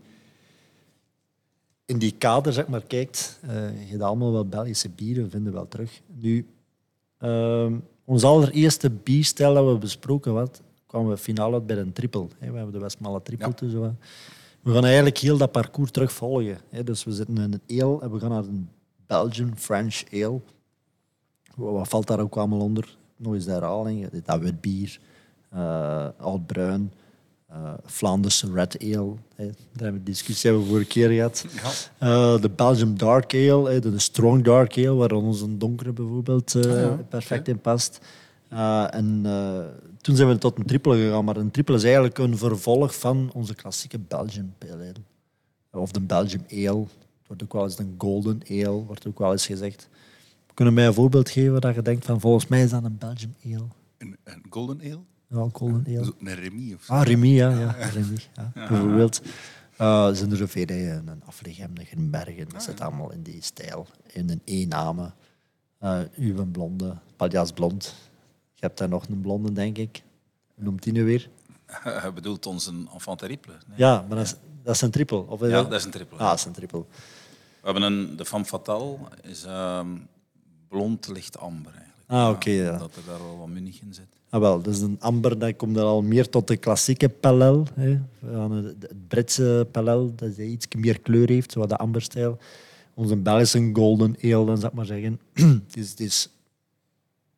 in die kader zeg maar, kijkt, eh, je hebt allemaal wel Belgische bieren vinden wel terug. Nu, ehm, ons allereerste bierstijl dat we besproken hadden, kwamen we finaal uit bij een triple. We hebben de Westmalle triple Ja. wat. We gaan eigenlijk heel dat parcours terugvolgen. Dus we zitten in een ale en we gaan naar een Belgian French ale. Wat wat valt daar ook allemaal onder? Nog eens de herhaling. Dat wit bier, eh oud-bruin, eh Vlaamse red ale. Hè. Daar hebben we een discussie hebben we vorige keer gehad. Ja. Eh, de Belgium dark ale, hè, de, strong dark ale, waar onze donkere bijvoorbeeld eh, Ah ja, perfect in past. Eh, en eh, toen zijn we tot een triple gegaan, maar een triple is eigenlijk een vervolg van onze klassieke Belgian pale ale. Of de Belgium ale. Het wordt ook wel eens een golden ale, wordt ook wel eens gezegd. Kunnen mij een voorbeeld geven dat je denkt van volgens mij is dat een Belgium ale. Een, een golden ale? Zo, Een of zo. Ah, Remy, ja. ja, Remy, ja. Bijvoorbeeld. Eh, zijn er zoveel, hè. een Aflegem, een Grimbergen, dat zit allemaal in die stijl. In een E-namen. Uh, uw blonde, Paljas blond. Je hebt daar nog een blonde, denk ik. Hoe noemt die nu weer? [laughs] Je bedoelt ons een enfant terrible. Nee. Ja, maar dat is, dat is een triple. Of Ja, dat is een triple. Ah, dat is een triple. We hebben een, de femme fatale is ehm, blond licht amber eigenlijk. Ah, oké, ja. Dat er daar wel wat munich in zit. Ah, wel, dus een amber dat komt er al meer tot de klassieke. Hè. Van het het Britse pelel, dat iets meer kleur heeft, zo wat de amberstijl. Onze Belgische golden ale, dan zou ik maar zeggen. [clears throat] het, is, het is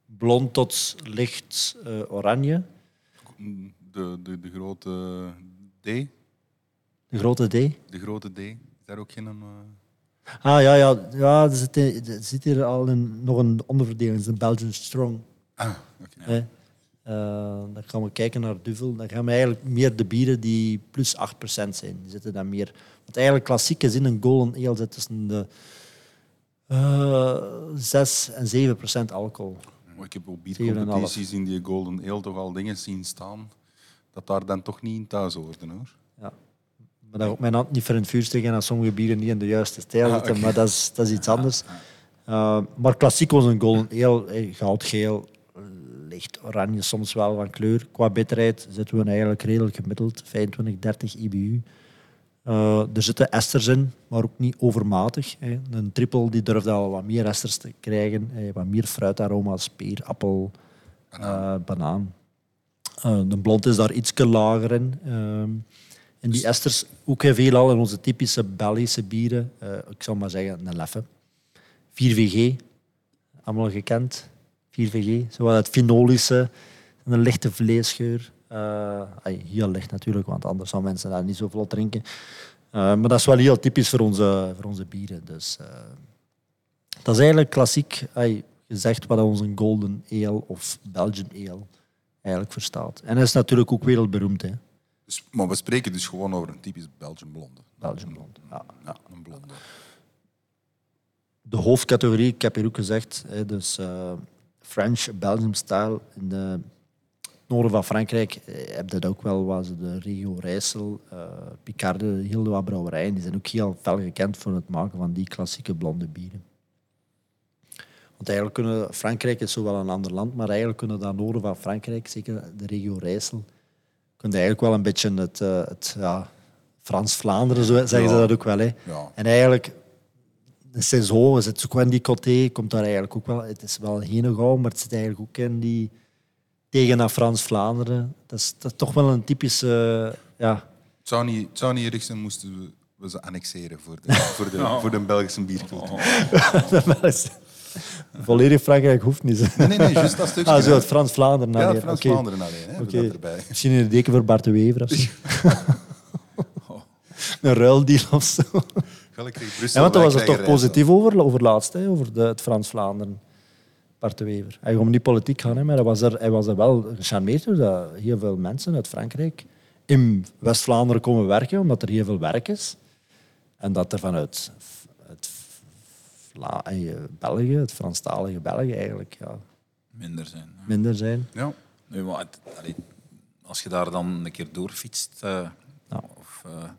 blond tot licht eh, oranje. De, de, de grote D. De grote D. De grote D. Is daar ook geen... eh, Ah ja, ja, ja er, zit, er zit hier al een, nog een onderverdeling, dat is een Belgian Strong. Ah, oké. Eh, dan gaan we kijken naar Duvel. Dan gaan we eigenlijk meer de bieren die plus 8% zijn. Die zitten dan meer. Want eigenlijk klassiek is in een golden ale zit tussen de eh 6 en 7% alcohol. Maar ik heb op en een biercompetities in die Golden Ale toch al dingen zien staan dat daar dan toch niet in thuis hoorden hoor. Ja. Maar daar ook mijn hand niet voor in het vuur steken als sommige bieren niet in de juiste stijl Ah, zitten. Maar dat is, dat is iets anders. Eh, maar klassiek was een golden ale. Goudgeel, oranje soms wel van kleur. Qua bitterheid zitten we eigenlijk redelijk gemiddeld. 25, 30 IBU. Er zitten esters in, maar ook niet overmatig. Hè. Een triple die durft al wat meer esters te krijgen. hè. Wat meer fruitaroma's, peer, appel, banaan. banaan. Eh, de blond is daar iets lager in. Ehm, en die esters, ook heel veel al in onze typische Belgische bieren. Eh, ik zou maar zeggen, een leffe. 4VG, allemaal gekend. 4VG, zo wat het finolische, een lichte vleesgeur. Ay, heel licht natuurlijk, want anders zouden mensen daar niet zo vlot drinken. Eh, maar dat is wel heel typisch voor onze, voor onze bieren. Dus, eh, dat is eigenlijk klassiek gezegd wat onze Golden Ale of Belgian Ale eigenlijk verstaat. En dat is natuurlijk ook wereldberoemd, hè. Dus, maar we spreken dus gewoon over een typisch Belgian blonde. Belgian blond. Ja. Ja, een blonde. de hoofdcategorie, ik heb hier ook gezegd, hè, dus French, Belgium style. In de noorden van Frankrijk eh, heb je dat ook wel, ze de regio Rijssel, eh Picarde, heel wat brouwerijen, die zijn ook heel fel gekend voor het maken van die klassieke blonde bieren. Want eigenlijk kunnen, Frankrijk is zo wel een ander land, maar eigenlijk kunnen dat noorden van Frankrijk, zeker de regio Rijssel, kunnen eigenlijk wel een beetje het, eh, het ja, Frans-Vlaanderen, zo zeggen ze dat ook wel. Hè. Ja. En eigenlijk, is het ook in die coté, komt daar eigenlijk ook wel, het is wel Henegouw, maar het zit eigenlijk ook in die, tegen naar Frans-Vlaanderen. Dat is, dat is toch wel een typische, ja, Het zou niet, het zou niet erg zijn moesten we, we ze annexeren voor de, voor de, voor de Belgische biercultuur. [laughs] dat is- volledig Frankrijk hoeft niet. zo. Nee, nee, nee, juist dat stukje. Ah, zo het Frans-Vlaanderen. Ja, alleen. Frans-Vlaanderen alleen. Hè, okay. erbij. Misschien een deken voor Bart de Wever of zo. [laughs] een ruildeal of zo. [laughs] Gelijk kreeg Brussel. Ja, want daar was er toch positief over, over laatst, hè, over de, het Frans-Vlaanderen. Bart de Wever. Hij ging niet politiek gaan, hè, maar hij was, er, hij was er wel gecharmeerd door dat heel veel mensen uit Frankrijk in West-Vlaanderen komen werken, omdat er heel veel werk is. En dat er vanuit het Vla eh, België, het Franstalige België, eigenlijk ja, Minder zijn. ja. minder zijn. Ja. Nee, maar het- allee, als je daar dan een keer doorfietst, eh, Ja. of, eh,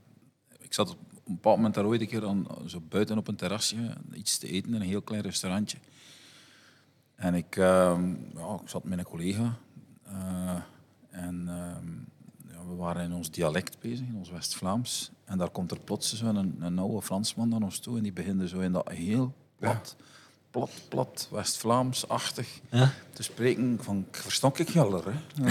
ik zat op een bepaald moment daar ooit een keer aan, zo buiten op een terrasje iets te eten in een heel klein restaurantje. En ik, ehm, ja, ik zat met een collega eh, en ehm, ja, we waren in ons dialect bezig, in ons West-Vlaams. En daar komt er plots zo'n een, een oude Fransman naar ons toe en die begint zo in dat heel plat, plat, plat, West-Vlaams-achtig Ja. te spreken van ik verstok ik jeller. Hè. [laughs]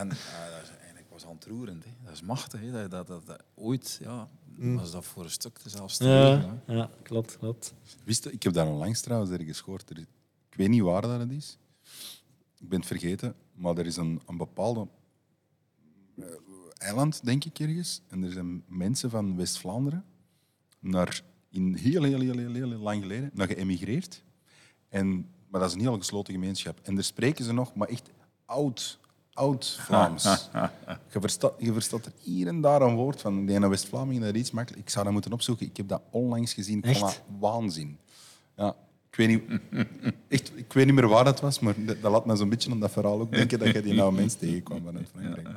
en eh, dat is eigenlijk was ontroerend. Hè. Dat is machtig. Hè. Dat, dat, dat, dat- ooit ja, was dat voor een stuk zelfs te Ja, ja klopt, klopt. Wist je, ik heb daar onlangs trouwens ergens gehoord. Er, ik weet niet waar dat het is. Ik ben het vergeten. Maar er is een, een bepaalde eh, eiland, denk ik, ergens. En er zijn mensen van West-Vlaanderen naar in heel, heel, heel, heel, heel lang geleden naar geëmigreerd. En, maar dat is een heel gesloten gemeenschap. En daar spreken ze nog, maar echt oud, oud Vlaams. [laughs] je, verstaat, je verstaat er hier en daar een woord van. Die ene West-Vlamingen, dat is iets makkelijk. Ik zou dat moeten opzoeken. Ik heb dat onlangs gezien. Echt? waanzin. Ja, ik weet, niet, [laughs] echt, ik weet niet meer waar dat was, maar dat, dat laat me zo'n beetje aan dat verhaal ook denken dat je die nou mens tegenkwam vanuit [laughs] Frankrijk.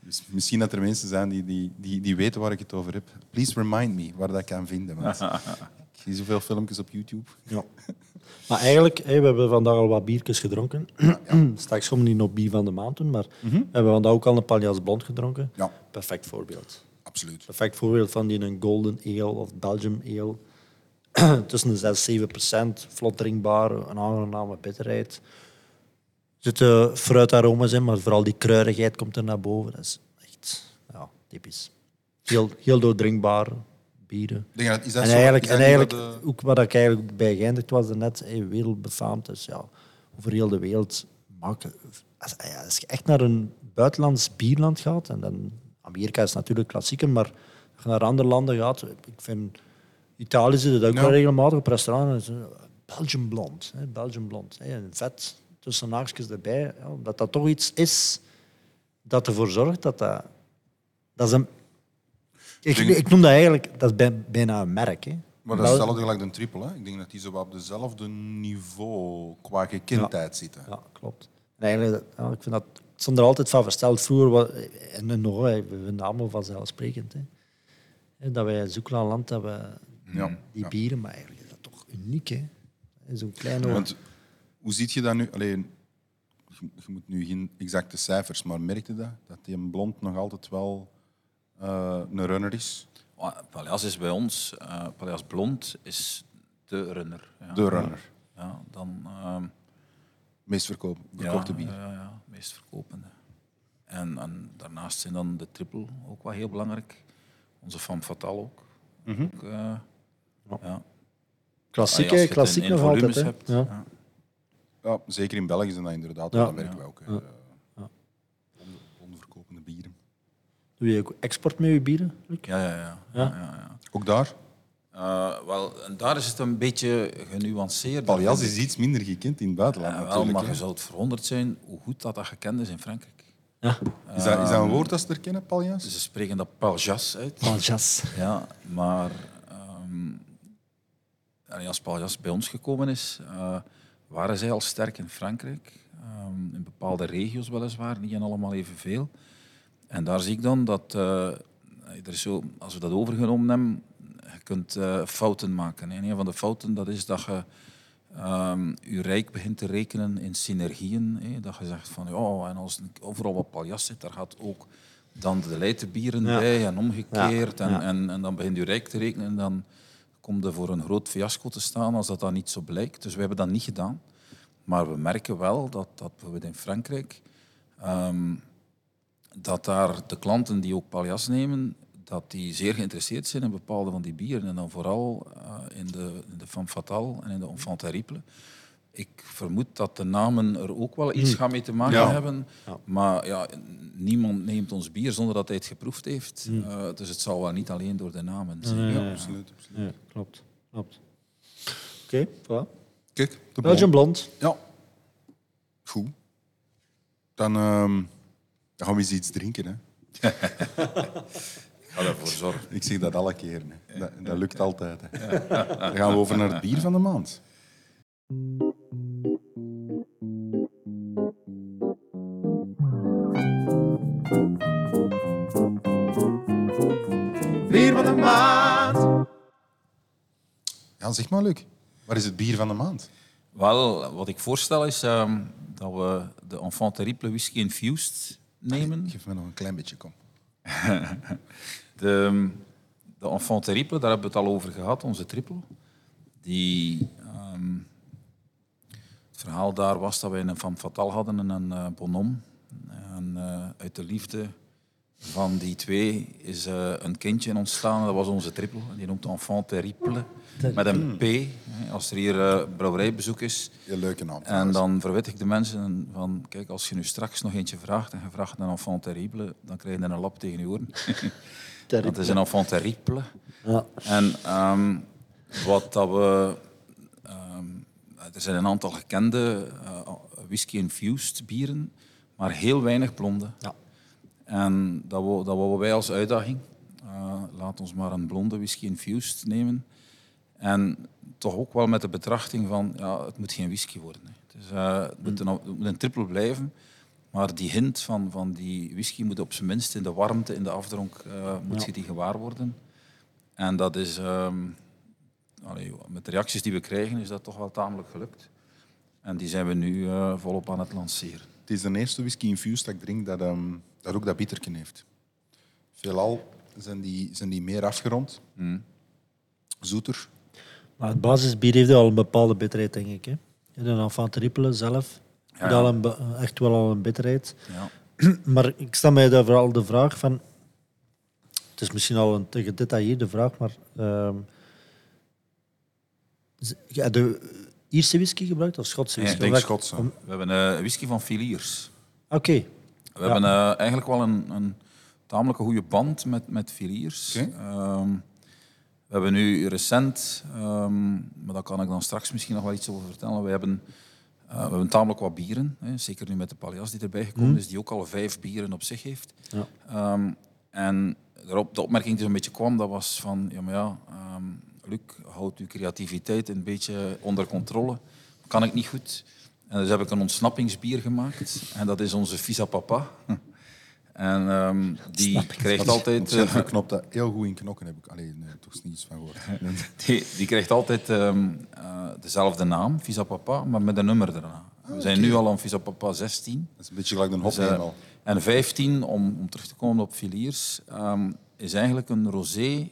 Dus misschien dat er mensen zijn die, die, die, die weten waar ik het over heb. Please remind me waar dat kan vinden. Want zie zoveel filmpjes op YouTube. Ja. Maar eigenlijk, hè, we hebben vandaag al wat biertjes gedronken. [clears throat] Straks komen we niet nog bier van de maand doen, maar we hebben vandaag ook al een paljas blond gedronken. Ja. Perfect voorbeeld. Absoluut. perfect voorbeeld van die een Golden Ale of Belgium Ale. [clears throat] Tussen de 6 en 7 procent, vlot drinkbaar, een aangename bitterheid. Er zitten fruitaroma's in, maar vooral die kruidigheid komt er naar boven. Dat is echt ja, typisch. Heel, heel doordrinkbaar dat- is dat En zo- eigenlijk, en dat eigenlijk de- ook wat ik eigenlijk bij geëindigd was net, hey, wereldbefaamd. Dus ja, over heel de wereld maken. Als, ja, als je echt naar een buitenlands bierland gaat, en dan Amerika is natuurlijk klassieker, maar als je naar andere landen gaat, ik vind Italië zit het ook Ja. wel regelmatig op restaurants. Belgian blond, hè, Belgian blond. Hè, en vet tussen haakjes erbij. Ja, omdat dat toch iets is dat ervoor zorgt dat dat... Dat is een, ik, ik noem dat eigenlijk, dat is bij- bijna een merk. Hè. Maar dat is hetzelfde gelijk de triple. Hè? Ik denk dat die zo op dezelfde niveau qua gekendheid zitten. Ja, klopt. En eigenlijk, ja, ik vind dat, ik stond er altijd van versteld. Vroeger, en nu nog, hè, we vinden het allemaal vanzelfsprekend. Hè. Dat wij zoeken naar een land dat we Ja. die bieren, maar eigenlijk is dat toch uniek. Hè. Zo'n kleine... Want hoe ziet je dat nu? Alleen, je, je moet nu geen exacte cijfers, maar merk je dat? Dat die een blond nog altijd wel een runner is? Ah, Paljas is bij ons, eh Paljas Blond is de runner. Ja. De runner. Ja, dan... ehm, Meest verkoop, verkochte ja, bier. Ja, ja, meest verkopende. En, en daarnaast zijn dan de triple ook wel heel belangrijk. Onze Femme Fatale ook. Mhm. ook eh, ja. klassiek, Als je hè, het in- klassiek in nog altijd. volumes Hè. hebt, Ja. ja. Ja, zeker in België zijn dat inderdaad, Ja. wel, dat merken Ja. we ook. hè. Ja. Eh, Ja. blonde- blonde verkopende bieren. Doe je ook export met je bieren, Luc? Ja, ja, ja. ja. ja, ja, Ook daar, Eh, wel, en daar is het een beetje genuanceerd. Paljas is iets minder gekend in het buitenland Ja, wel, natuurlijk. maar je zou het verwonderd zijn hoe goed dat, dat gekend is in Frankrijk. Ja. Is dat, is dat een woord dat ze herkennen, Paljas? Ze spreken dat Paljas uit. Paljas. Ja, maar ehm, allee, als Paljas bij ons gekomen is, eh, waren zij al sterk in Frankrijk. Ehm, in bepaalde regio's weliswaar, niet in allemaal evenveel. En daar zie ik dan dat, eh, er is zo, als we dat overgenomen hebben, je kunt eh, fouten maken. En een van de fouten dat is dat je ehm, je rijk begint te rekenen in synergieën. Hè. Dat je zegt van, ja, en als overal wat paljas zit, daar gaat ook dan de leitenbieren Ja. bij en omgekeerd. Ja, En, ja. En, en dan begint je rijk te rekenen en dan komt er voor een groot fiasco te staan als dat dan niet zo blijkt. Dus we hebben dat niet gedaan. Maar we merken wel dat, dat bijvoorbeeld in Frankrijk, ehm, dat daar de klanten die ook paljas nemen, dat die zeer geïnteresseerd zijn in bepaalde van die bieren. En dan vooral eh, in de, in de Femme Fatale en in de Enfant Terrible. Ik vermoed dat de namen er ook wel iets gaan mee te maken Ja. hebben. Maar ja, niemand neemt ons bier zonder dat hij het geproefd heeft. Eh, dus het zal wel niet alleen door de namen zijn. Ja, absoluut. absoluut. Ja, klopt. klopt. Oké, voilà. Kijk, de Belgian blond. blond. Ja. Goed. Dan, ehm, dan gaan we eens iets drinken. Hè. [laughs] Ik ga daarvoor zorgen. Ik zeg dat alle keren. Hè. Dat, dat lukt altijd. Hè. Dan gaan we over naar het bier van de maand. Bier van de maand. Ja, zeg maar, Luc. Waar is het bier van de maand? Wel, wat ik voorstel is ehm, dat we de Enfant Terrible Whisky Infused nemen. Geef me nog een klein beetje, kom. [laughs] De, de Enfant Terrible, daar hebben we het al over gehad, onze triple. Die, ehm, het verhaal daar was dat wij een femme fatale hadden en een eh, bonhomme. En eh, uit de liefde van die twee is eh, een kindje ontstaan. Dat was onze triple. Die noemt Enfant Terrible. Met een P. hè, Als er hier eh, brouwerijbezoek is, Heel leuke naam. en dan verwit ik de mensen van, kijk, als je nu straks nog eentje vraagt en je vraagt een enfant terrible, dan krijg je een lap tegen je oren. [laughs] Dat is een enfant terrible. Ja. En ehm, wat dat we... ehm, er zijn een aantal gekende eh, whisky-infused bieren, maar heel weinig blonde. Ja. En dat wou, dat wouden wij als uitdaging. Eh, laat ons maar een blonde whisky-infused nemen. En toch ook wel met de betrachting van, ja, het moet geen whisky worden. Hè. Dus, het, moet een, het moet een triple blijven. Maar die hint van, van die whisky moet op zijn minst in de warmte, in de afdronk, eh, moet Ja. je die gewaar worden. En dat is, ehm, allee, met de reacties die we krijgen, is dat toch wel tamelijk gelukt. En die zijn we nu volop aan het lanceren. Het is de eerste whisky infused dat ik drink dat, ehm, dat ook dat bitterken heeft. Veelal zijn die, zijn die meer afgerond. Zoeter. Maar het basisbier heeft al een bepaalde bitterheid, denk ik. Hè. En dan van triple zelf. ja. al een, be- echt wel al een bitterheid. Ja. [clears throat] Maar ik stel mij daar vooral de vraag van... Het is misschien al een te gedetailleerde vraag, maar... ehm ja, de Ierse whisky gebruikt of Schotse whisky? ik denk Schotse. om- We hebben eh whisky van Filiers. Oké. We hebben eh, eigenlijk wel een, een tamelijke goede band met, met Filiers. Ehm, we hebben nu recent, ehm, maar daar kan ik dan straks misschien nog wel iets over vertellen. We hebben, eh, we hebben tamelijk wat bieren. Hè, zeker nu met de Pallias die erbij gekomen is, die ook al vijf bieren op zich heeft. Ja. Ehm, en daarop, de opmerking die zo'n beetje kwam, dat was van, ja maar ja, ehm, Luc, houd uw creativiteit een beetje onder controle. Kan ik niet goed. En dus heb ik een ontsnappingsbier gemaakt. En dat is onze Visa Papa. [laughs] En ehm, die krijgt altijd... Ontzettend eh, geknopt, dat heel goed in knokken heb ik alleen nee, toch niets van gehoord. [laughs] die, die krijgt altijd ehm, eh, dezelfde naam, Visa Papa, maar met een nummer erna. We zijn nu al aan Visa Papa 16. Dat is een beetje gelijk een Dus, hop eh, en 15, om, om terug te komen op Filiers, ehm, is eigenlijk een rosé.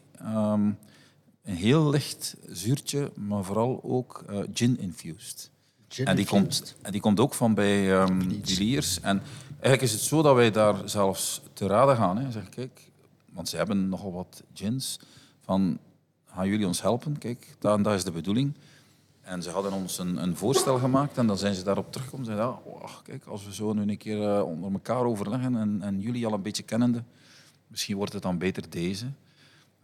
Een heel licht zuurtje, maar vooral ook eh, gin-infused. Gin En die, komt, en die komt ook van bij Filiers. En eigenlijk is het zo dat wij daar zelfs te raden gaan. Hè. Zeg, kijk, want ze hebben nogal wat gins. Van, gaan jullie ons helpen? Kijk, dat, en dat is de bedoeling. En ze hadden ons een, een voorstel gemaakt en dan zijn ze daarop teruggekomen. Ze zeiden, ja, oh, kijk, als we zo nu een keer eh, onder elkaar overleggen en, en jullie al een beetje kennende, misschien wordt het dan beter deze.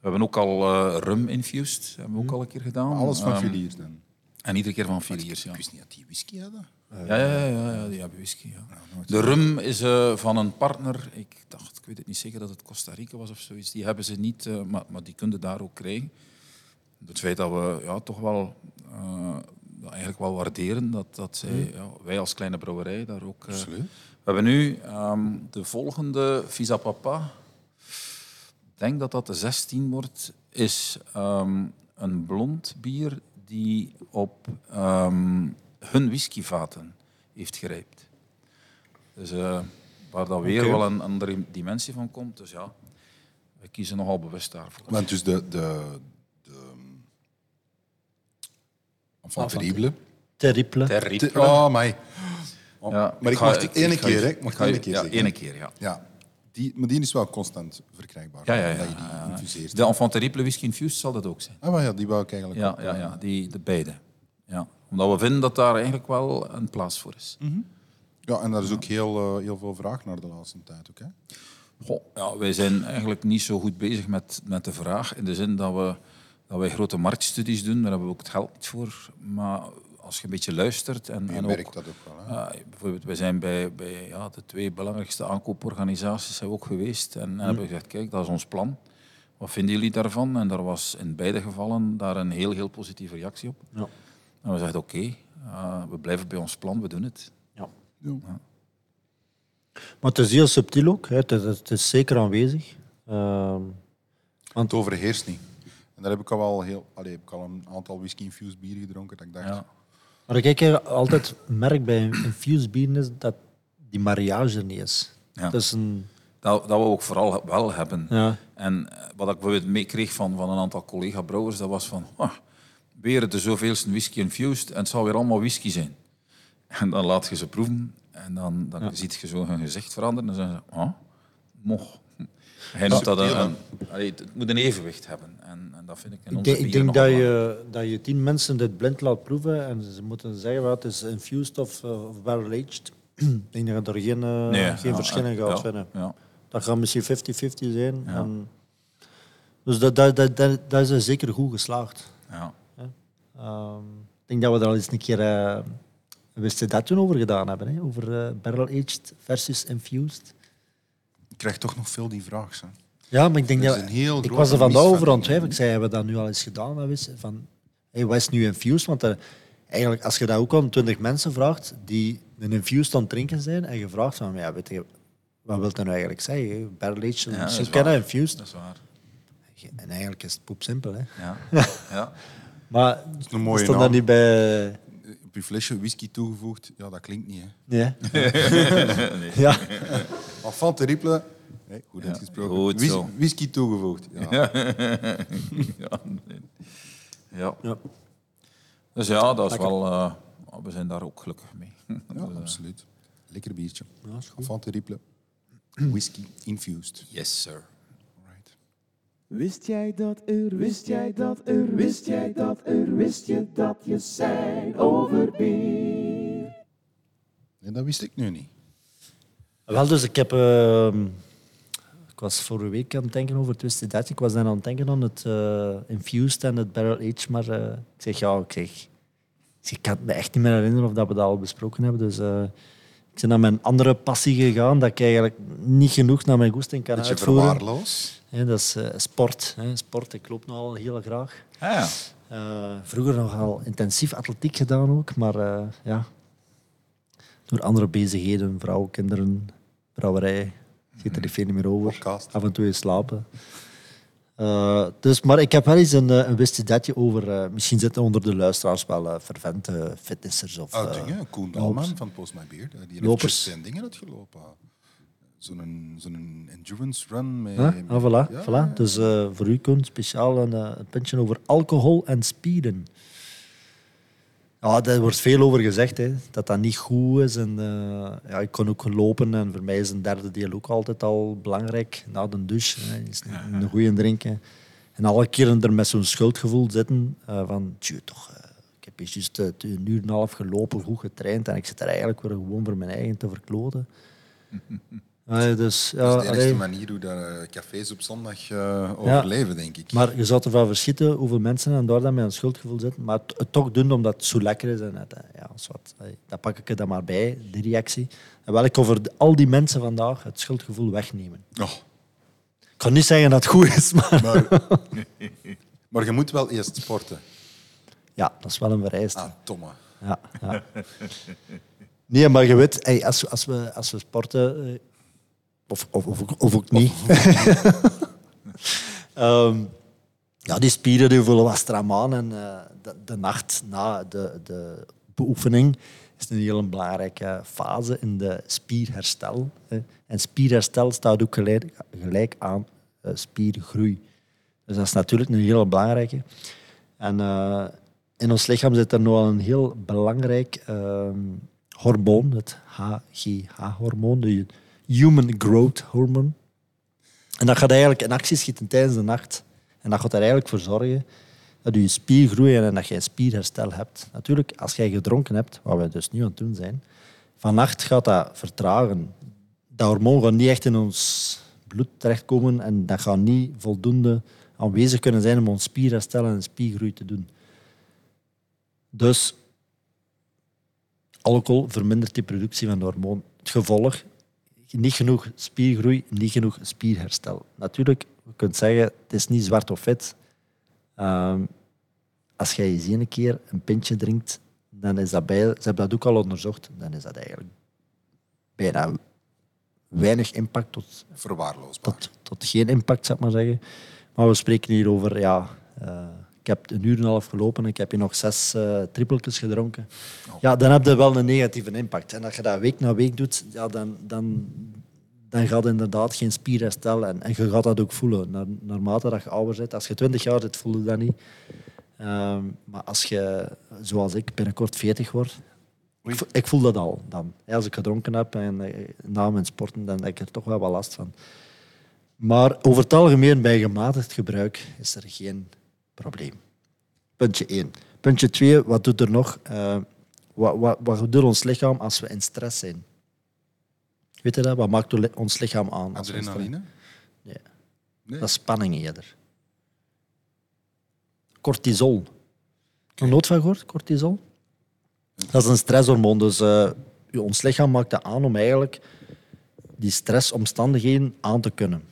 We hebben ook al eh, rum infused, hebben we ook al een keer gedaan. Alles van Ehm, Filiers dan. En iedere keer van Filiers, ja. Ik wist niet dat die whisky hadden. Ja, ja, ja, ja, ja, die hebben whisky. Ja. De rum is eh, van een partner, ik dacht, ik weet het niet zeker dat het Costa Rica was of zoiets. Die hebben ze niet, eh, maar, maar die kunnen daar ook krijgen. Het feit dat we ja, toch wel eh, eigenlijk wel waarderen dat, dat zij, ja, wij als kleine brouwerij daar ook. eh, Absoluut. we hebben nu ehm, de volgende Visa Papa. Ik denk dat dat de 16 wordt. Is ehm, een blond bier die op ehm, hun whiskyvaten heeft gerijpt. Dus eh, waar dat weer wel een andere dimensie van komt. Dus ja, we kiezen nogal bewust daarvoor. Want dus de... de, de Enfant terrible. Terrible. Terrible. Te- Oh, my. Oh, Ja, maar ik ga- mag het ene ga- keer, hè. Ik mag ene keer ja, zeggen. ene keer, ja. Ja. Die, maar die is wel constant verkrijgbaar. Ja, ja, ja. Dat je die infuseert. De Enfant Terrible Whisky Infused zal dat ook zijn. Ah, maar ja, die wou ik eigenlijk Ja, ook, ja, eh, ja die, de beide. Ja. Omdat we vinden dat daar eigenlijk wel een plaats voor is. Ja, en daar is ook heel, eh, heel veel vraag naar de laatste tijd. Ook, hè? Goh, ja, wij zijn eigenlijk niet zo goed bezig met, met de vraag. In de zin dat, we, dat wij grote marktstudies doen. Daar hebben we ook het geld niet voor. Maar als je een beetje luistert... En, Je en merkt ook, dat ook wel. Hè? Ja, bijvoorbeeld, wij zijn bij, bij ja, de twee belangrijkste aankooporganisaties zijn we ook geweest. En, en hebben gezegd, kijk, dat is ons plan. Wat vinden jullie daarvan? En daar was in beide gevallen daar een heel, heel positieve reactie op. Ja. En we zeiden, oké, eh, we blijven bij ons plan, we doen het. Ja. Ja. Maar het is heel subtiel ook. Hè. Het, is, het is zeker aanwezig. Ehm, Het overheerst niet. En daar heb ik al, wel heel, allee, heb ik al een aantal whisky-infused bieren gedronken. Dat ik dacht, Ja. Maar wat ik eigenlijk altijd merk bij een infused bier is dat die mariage er niet is. Ja. Het is een... Dat, dat we ook vooral wel hebben. Ja. En eh, wat ik bijvoorbeeld meekreeg van, van een aantal collega-brouwers, dat was van, "Ah, weer de zoveelste whisky infused en het zal weer allemaal whisky zijn. En dan laat je ze proeven en dan, dan ziet je zo hun gezicht veranderen en dan zeggen ze, moch. Hij noemt dat een, een- allee, het moet een evenwicht hebben. En, en dat vind ik in Ik onze denk, ik bieren denk dat, je, dat je tien mensen dit blind laat proeven en ze moeten zeggen wat het is infused of, uh, of barrel-aged. ik denk dat er geen, uh, Nee, geen ja, verschil in ja, gaat ja, vinden. Ja. Dat gaat misschien 50-50 zijn. En, dus dat, dat, dat, dat, dat is zeker goed geslaagd. Ja. Ehm, ik denk dat we er al eens een keer uh, wist dat toen over gedaan hebben. Hè? Over uh, barrel-aged versus infused. Ik krijg toch nog veel die vraag. Hè. Ja, maar ik denk dat... heel Ik was er vandaag over aan. Ik zei, hebben we dat nu al eens gedaan? Van, hey, wat is nu infused? Want er, eigenlijk, als je dat ook aan 20 mensen vraagt die een infused aan het drinken zijn en je vraagt van, ja, weet je, wat wil dat nou eigenlijk zeggen? Barrel-aged, Ja, dat zo is kennen, infused. Dat is waar. En eigenlijk is het poepsimpel. Hè? Ja. [laughs] ja. Maar mooie stond dat niet bij... Op je flesje whisky toegevoegd, ja, dat klinkt niet. Hè. Nee. [laughs] [laughs] ja. Enfant terrible, Hey, goed uitgesproken. goed Whis- zo. whisky toegevoegd. Ja. [laughs] ja, nee. ja. Ja. Dus ja, dat is wel... eh, we zijn daar ook gelukkig mee. [laughs] Ja, absoluut. Lekker biertje. Ja, is goed. [clears throat] Whisky infused. Yes, sir. Right. Wist jij dat er, wist jij dat er, wist jij dat er, wist je dat je zijn over bier? Nee, dat wist ik nu niet. Wel, dus ik heb... ehm, ik was vorige week aan het denken over Twisted Dutch. Ik was dan aan het denken aan het eh, Infused en het Barrel Age. Maar eh, ik zeg, ja, ik zeg... Ik kan me echt niet meer herinneren of dat we dat al besproken hebben. Dus eh, ik ben naar mijn andere passie gegaan, dat ik eigenlijk niet genoeg naar mijn goesting kan Beetje uitvoeren. verwaarloos. Hè, dat is sport. Hè. Sport, ik loop nogal heel graag. Ah, ja. Vroeger nogal intensief atletiek gedaan ook, maar ja, door andere bezigheden, vrouwen, kinderen, brouwerij, zit er veel niet meer over. Podcast. Af en toe eens slapen. Eh, dus, maar ik heb wel eens een, eh, een wistedetje over, eh, misschien zitten onder de luisteraars wel fervente fitnessers of... Oh, eh, dingen. Koen. Dalman van Post My Beard. Die heeft Lopers. zijn dingen uitgelopen. Zo'n zo'n endurance run. Met, Huh? Ah, voilà, ja, voilà. Dus voor u, Koen, speciaal een, een puntje over alcohol en spieren. Ja, daar wordt veel over gezegd, hè, dat dat niet goed is. En, eh, ja, ik kon ook lopen en voor mij is een derde deel ook altijd al belangrijk. Na de douche, hè, is een, goede drinken. En alle keren er met zo'n schuldgevoel zitten eh, van, tjoe, toch, eh, ik heb juist een uur en een half gelopen, goed getraind en ik zit er eigenlijk weer gewoon voor mijn eigen te verkloten. [laughs] Eh, dus, ja, Dat is de enige allee. manier hoe dat, eh, cafés op zondag eh, overleven, denk ik. Maar je zou ervan verschieten hoeveel mensen en daar dan met een schuldgevoel zitten. Maar het, het toch doen omdat het zo lekker is. En het, eh, ja, eh, dat pak ik er dan maar bij, die reactie. En wel, ik over de- al die mensen vandaag het schuldgevoel wegnemen. Oh, Ik kan niet zeggen dat het goed is, maar maar, [laughs] maar je moet wel eerst sporten. ja, dat is wel een vereiste. Ah, Tomme. Ja, ja. Nee, maar je weet, hey, als, we- als, we, als we sporten, of, of, of, ook- niet. [laughs] Ehm, ja, die spieren die voelen wat stram aan. En eh, de, de nacht na de, de beoefening is een heel belangrijke fase in de spierherstel. En spierherstel staat ook gelijk, gelijk aan eh, spiergroei. Dus dat is natuurlijk een heel belangrijke. En eh, in ons lichaam zit er nog een heel belangrijk ehm, hormoon, het HGH-hormoon, Human Growth Hormone. En dat gaat eigenlijk in actie schieten tijdens de nacht. En dat gaat er eigenlijk voor zorgen dat je spier groeit en dat je spierherstel hebt. Natuurlijk, als jij gedronken hebt, wat we dus nu aan het doen zijn, vannacht gaat dat vertragen. Dat hormoon gaat niet echt in ons bloed terechtkomen en dat gaat niet voldoende aanwezig kunnen zijn om ons spierherstel en spiergroei te doen. Dus alcohol vermindert die productie van het hormoon. Het gevolg, niet genoeg spiergroei, niet genoeg spierherstel. Natuurlijk, je kunt zeggen, het is niet zwart of wit. Ehm, als jij eens een keer een pintje drinkt, dan is dat bij, ze hebben dat ook al onderzocht, dan is dat eigenlijk bijna weinig impact tot Verwaarloosbaar. tot, tot geen impact, zou ik maar zeggen. Maar we spreken hier over, ja, eh, heb een uur en een half gelopen en ik heb hier nog zes eh trippeltjes gedronken. Ja, dan heb je wel een negatieve impact. En als je dat week na week doet, ja, dan, dan, dan gaat inderdaad geen spierherstel. En, en je gaat dat ook voelen. Naar, naarmate dat je ouder bent. Als je twintig jaar zit, voel je dat niet. Ehm, maar als je, zoals ik, binnenkort 40 wordt, ik, ik voel dat al dan. Als ik gedronken heb en eh, na mijn sporten, dan heb ik er toch wel wat last van. Maar over het algemeen, bij gematigd gebruik, is er geen probleem. Puntje 1. Puntje 2, wat doet er nog? Eh, wat, wat, wat doet ons lichaam als we in stress zijn? Weet je dat? Wat maakt ons lichaam aan? Adrenaline? Nee. Nee. Dat is spanning eerder. Cortisol. Nog nooit van gehoord, cortisol? Dat is een stresshormoon. Dus eh, ons lichaam maakt dat aan om eigenlijk die stressomstandigheden aan te kunnen.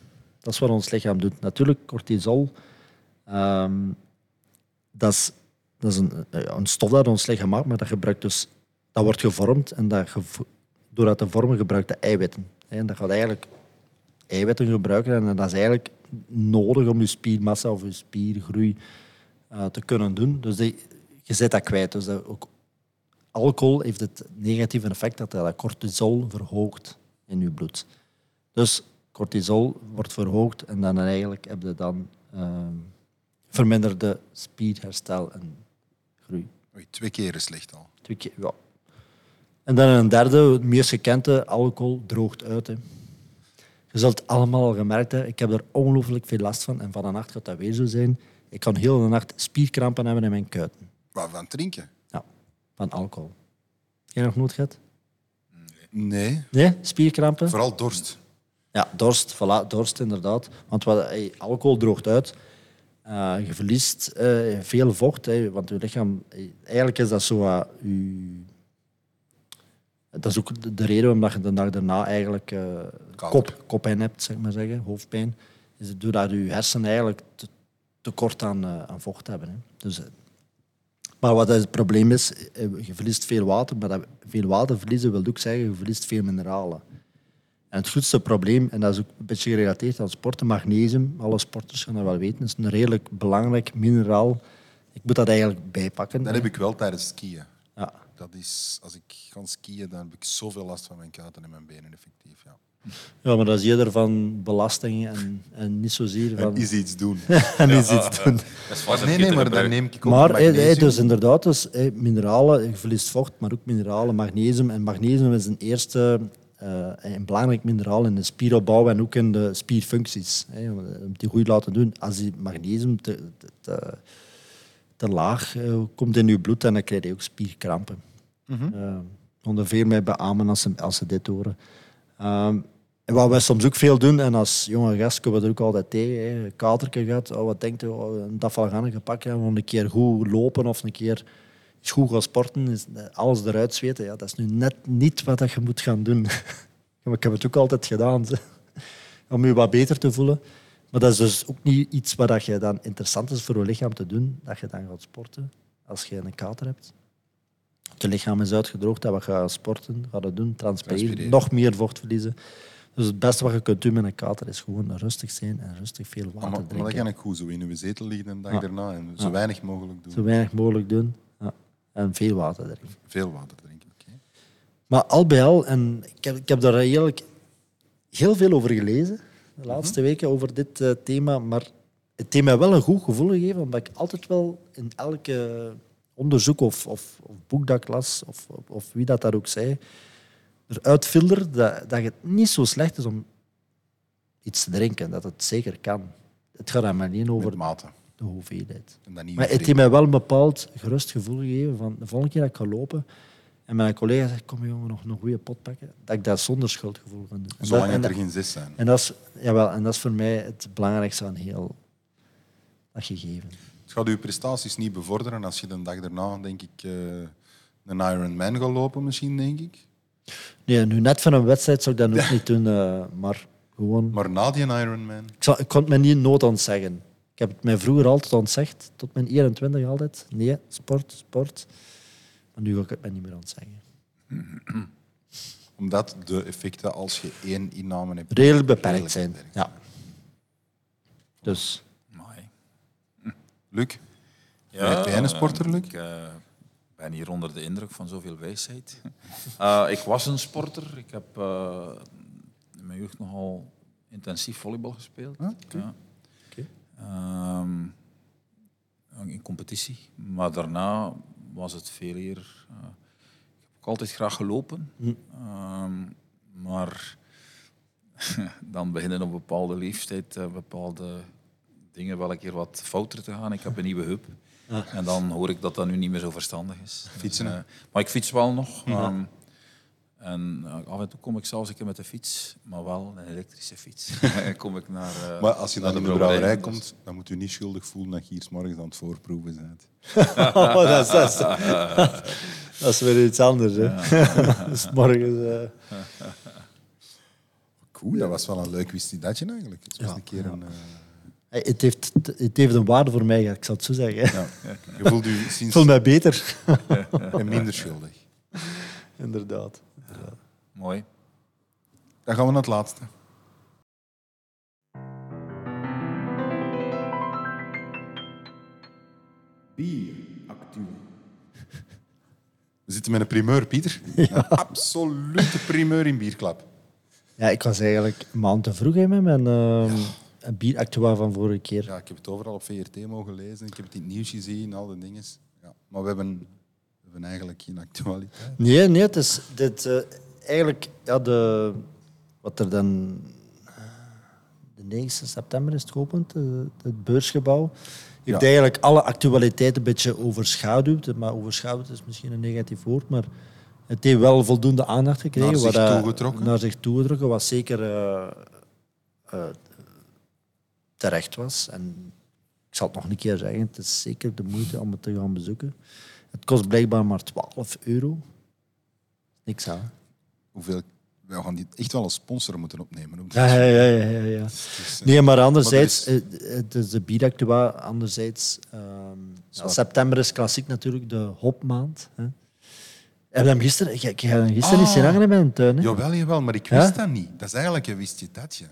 Dat is wat ons lichaam doet. Natuurlijk, cortisol, ehm, dat is, dat is een, eh, stof dat ons lichaam maakt, maar dat, gebruikt dus, dat wordt gevormd en dat gevo- te vormen gebruikt de eiwitten. En dat gaat eigenlijk eiwitten gebruiken en dat is eigenlijk nodig om je spiermassa of je spiergroei eh, te kunnen doen. Dus je zet dat kwijt. Dus dat ook, alcohol heeft het negatieve effect dat dat cortisol verhoogt in je bloed. Dus cortisol wordt verhoogd en dan eigenlijk heb je dan ehm, verminderde spierherstel en groei. Oei, twee keer is slecht al. Twee keer, ja. En dan een derde, het meest gekende, alcohol droogt uit. Hè. Je zult het allemaal al gemerkt hebben. Ik heb er ongelooflijk veel last van. En van de nacht gaat dat weer zo zijn. Ik kan heel de nacht spierkrampen hebben in mijn kuiten. Wat van drinken? Ja, van alcohol. Heb je nog nooit gehad? Nee, Nee, spierkrampen? vooral dorst. Ja, dorst, voilà, dorst inderdaad. Want wat, hey, alcohol droogt uit. Eh, je verliest eh, veel vocht, hè, want je lichaam... eigenlijk is dat zo... je- dat is ook de- de reden waarom je de dag daarna eigenlijk kop, koppijn hebt, zeg maar zeggen, hoofdpijn. Is het doordat je hersenen eigenlijk te, tekort aan, aan vocht hebben. Hè. Dus, maar wat het probleem is, je verliest veel water, maar dat veel water verliezen wil ook zeggen, je verliest veel mineralen. En het grootste probleem, en dat is ook een beetje gerelateerd aan sporten, magnesium, alle sporters gaan dat wel weten, is een redelijk belangrijk mineraal. Ik moet dat eigenlijk bijpakken. Dat heb ik wel tijdens skiën. Ja. Dat is, als ik ga skiën, dan heb ik zoveel last van mijn kuiten en mijn benen, effectief. Ja. ja, maar dat is eerder van belastingen en, en niet zozeer van... En is iets doen. [laughs] en iets iets doen. Is nee, nee, maar gebruiken. neem ik ook Maar hey, dus inderdaad, dus, hey, mineralen, je verliest vocht, maar ook mineralen, magnesium. En magnesium is een eerste een belangrijk mineraal in de spieropbouw en ook in de spierfuncties. Hè, om die goed te laten doen. Als die magnesium te, te, te, te laag eh, komt in je bloed, dan krijg je ook spierkrampen. Eh, onder veel mij beamen als ze, als ze dit horen. Ehm, en wat wij soms ook veel doen, en als jonge gast komen we er ook altijd tegen, katertje gaat, oh, wat denkt u, oh, een dafalgannetje pakken, om een keer goed lopen of een keer eens goed gaan sporten, is alles eruit zweten. Ja, dat is nu net niet wat dat je moet gaan doen. [laughs] Maar ik heb het ook altijd gedaan, ze. [laughs] om je wat beter te voelen. Maar dat is dus ook niet iets wat dat je dan interessant is voor je lichaam te doen, dat je dan gaat sporten als je een kater hebt. Je lichaam is uitgedroogd, dat we gaan sporten, gaan dat doen, transpireren, nog meer vocht verliezen. Dus het beste wat je kunt doen met een kater is gewoon rustig zijn en rustig veel Ah, water maar, maar dat drinken. kan ik goed zo in uw zetel liggen een dag Ja. daarna en zo Ja. weinig mogelijk doen. Zo weinig mogelijk doen. En veel water drinken. Veel water drinken. oké. Maar al bij al, en ik heb, ik heb daar eigenlijk heel veel over gelezen de laatste weken over dit eh, thema, maar het heeft mij wel een goed gevoel gegeven, omdat ik altijd wel in elke onderzoek of, of, of boek dat ik las, of, of, of wie dat daar ook zei, eruit filter dat, dat het niet zo slecht is om iets te drinken, dat het zeker kan. Het gaat er maar niet over Met mate. De hoeveelheid. Maar het heeft mij wel een bepaald gerust gevoel gegeven van de volgende keer dat ik ga lopen en mijn collega zegt, kom jongen, nog een goede pot pakken, dat ik dat zonder schuldgevoel kan doen. En Zolang dat- het er geen zes zijn. en dat, is, jawel, en dat is voor mij het belangrijkste aan heel dat gegeven. Het gaat uw prestaties niet bevorderen als je de dag daarna, denk ik, eh, een Ironman gaat lopen, misschien, denk ik. Nee, nu net van een wedstrijd zou ik dat ook [laughs] niet doen, eh, maar gewoon... Maar na die Ironman, Ik, zal, ik kon het me niet nood ontzeggen. Ik heb het mij vroeger altijd ontzegd, tot mijn 21 altijd. Nee, sport, sport. Maar nu ga ik het me niet meer ontzeggen. omdat de effecten als je één inname hebt... Redelijk beperkt redelijk zijn. beperkt. Ja. Dus... Amai. Luc, Ben jij een sporter, Luc? Ik eh, ben hier onder de indruk van zoveel wijsheid. [laughs] Eh, ik was een sporter. Ik heb eh, in mijn jeugd nogal intensief volleybal gespeeld. Ah, Ja. Ehm, in competitie. Maar daarna was het veel eer... eh, ik heb ook altijd graag gelopen. Hm. Ehm, maar [laughs] dan beginnen op een bepaalde leeftijd eh, bepaalde dingen wel een keer wat fouter te gaan. Ik heb een nieuwe heup. En dan hoor ik dat dat nu niet meer zo verstandig is. Fietsen, Dus, eh, maar ik fiets wel nog. ehm, en eh, af en toe kom ik zelfs een keer met de fiets, maar wel een elektrische fiets. [laughs] kom ik naar, eh, Maar als je naar dan in de brouwerij. brouwerij Dus- komt, dan moet u niet schuldig voelen dat je hier 's morgens aan het voorproeven bent. [laughs] Oh, dat, is, dat, is, [laughs] dat is weer iets anders. Hè. dus morgens... eh, Cool, dat was wel een leuk wistidadje eigenlijk. Het was Ja, een keer een... eh, Hey, Het heeft, het heeft een waarde voor mij, ik zal het zo zeggen. ja. Je voelt u Ik sinds voel mij beter. en minder schuldig. [laughs] Inderdaad. Mooi. Dan gaan we naar het laatste. Bieractu. We zitten met een primeur, Pieter. [laughs] Een absolute primeur in Bierklap. Ja, ik was eigenlijk een maand te vroeg hè, met mijn ehm een bieractua van vorige keer. Ja, ik heb het overal op VRT mogen lezen. Ik heb het in het nieuws gezien, al die dingen. Ja. Maar we hebben, hebben eigenlijk geen actualiteit. Nee, nee, het is dit, eh, eigenlijk ja, de, wat er dan de 9 september is het geopend, eh, het beursgebouw. Heeft Ja. eigenlijk alle actualiteit een beetje overschaduwd. Maar overschaduwd is misschien een negatief woord, maar het heeft wel voldoende aandacht gekregen. Naar zich wat, eh, toegetrokken. Naar zich toegetrokken, wat zeker terecht was. En ik zal het nog een keer zeggen, het is zeker de moeite om het te gaan bezoeken. Het kost blijkbaar maar 12 euro. Niks aan. Hoeveel, we gaan die echt wel als sponsor moeten opnemen. Ja, ja, ja. ja, ja, ja. Dus, eh, Nee, maar anderzijds, Maar eh, het is de bieractua. Anderzijds, ehm, ja, september is klassiek natuurlijk de hopmaand. Hè. Heb je hem gisteren, ik, ik heb hem gisteren niet Ah. zien hangen in mijn tuin. Hè? Jawel, jawel, maar ik Ja? wist dat niet. Dat is eigenlijk, een wist je datje.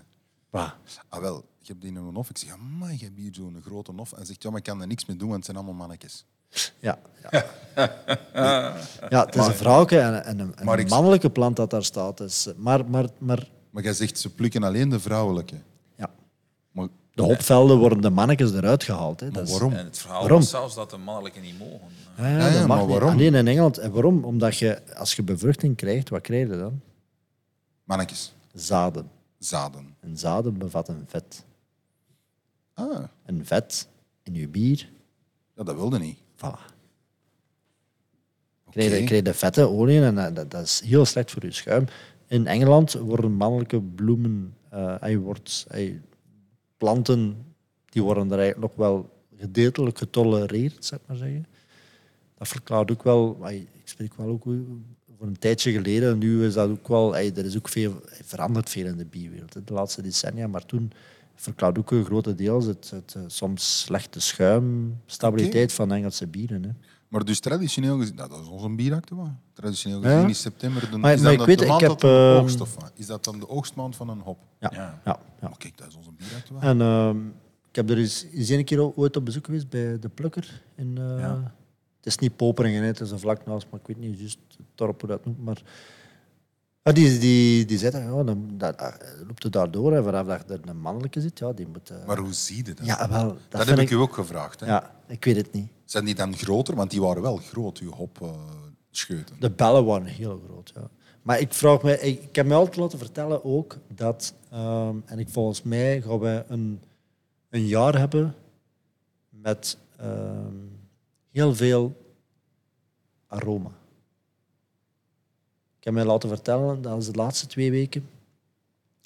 Waar? Ah, wel, je hebt die in een hof. Ik zeg, maar je hebt hier zo'n grote hof. En hij zegt, ja, maar ik kan er niks mee doen, want het zijn allemaal mannetjes. Ja. Ja, ja het is een vrouwke en, en een, en mannelijke plant dat daar staat. Dus, maar, maar, maar Maar jij zegt, ze plukken alleen de vrouwelijke. ja, Maar, de hopvelden worden de mannetjes eruit gehaald. Hè. maar waarom? En het verhaal Waarom? was zelfs dat de mannelijke niet mogen. Ja, ja, Ja, ja, dat mag maar niet. waarom? Alleen in Engeland. En waarom? Omdat je, als je bevruchting krijgt, wat krijg je dan? Mannetjes, Zaden. zaden. En zaden bevatten vet. Ah, En vet in je bier, ja, dat wilde niet. Voilà. Oké. Krijg je, vette olie en dat, dat- is heel slecht voor je schuim. In Engeland worden mannelijke bloemen, eh hij wordt, planten, die worden er eigenlijk nog wel gedeeltelijk getolereerd, zeg maar zeggen. Dat verklaart ook wel, ik spreek wel ook voor een tijdje geleden, nu is dat ook wel, er is ook veel, hij verandert veel in de bierwereld, hè, de laatste decennia, maar toen verklaart ook een grote deel het, het, eh, soms slechte schuimstabiliteit van Engelse bieren. Hè. Maar dus traditioneel gezien, nou, dat is onze bieractua. Traditioneel Ja. gezien is september de, Maar- is maar dat ik weet, de ik heb, de ehm? Is dat dan de oogstmaand van een hop? Ja, Ja. ja. ja, kijk, dat is onze bieractua. En ehm, ik heb er eens, eens een keer ooit op bezoek geweest bij de Plukker. In, eh, Ja. Het is niet Poperingen, het is een vlak naast, maar ik weet niet juist het dorp hoe dat noemt. Maar ja, die, die, die zei dat, ja, dan, dat, ah, loopt het daar door en vanaf dat er een mannelijke zit, ja, die moet... eh, Maar hoe zie je dat? ja, wel, dat, heb ik u ook gevraagd. Hè? Ja, ik weet het niet. Zijn die dan groter? Want die waren wel groot, uw hopscheuten. De bellen waren heel groot, ja. Maar ik vraag me, ik, ik heb me altijd laten vertellen ook dat, ehm, en ik volgens mij gaan wij een, een jaar hebben met ehm, heel veel aroma. Ik heb mij laten vertellen dat als de laatste twee weken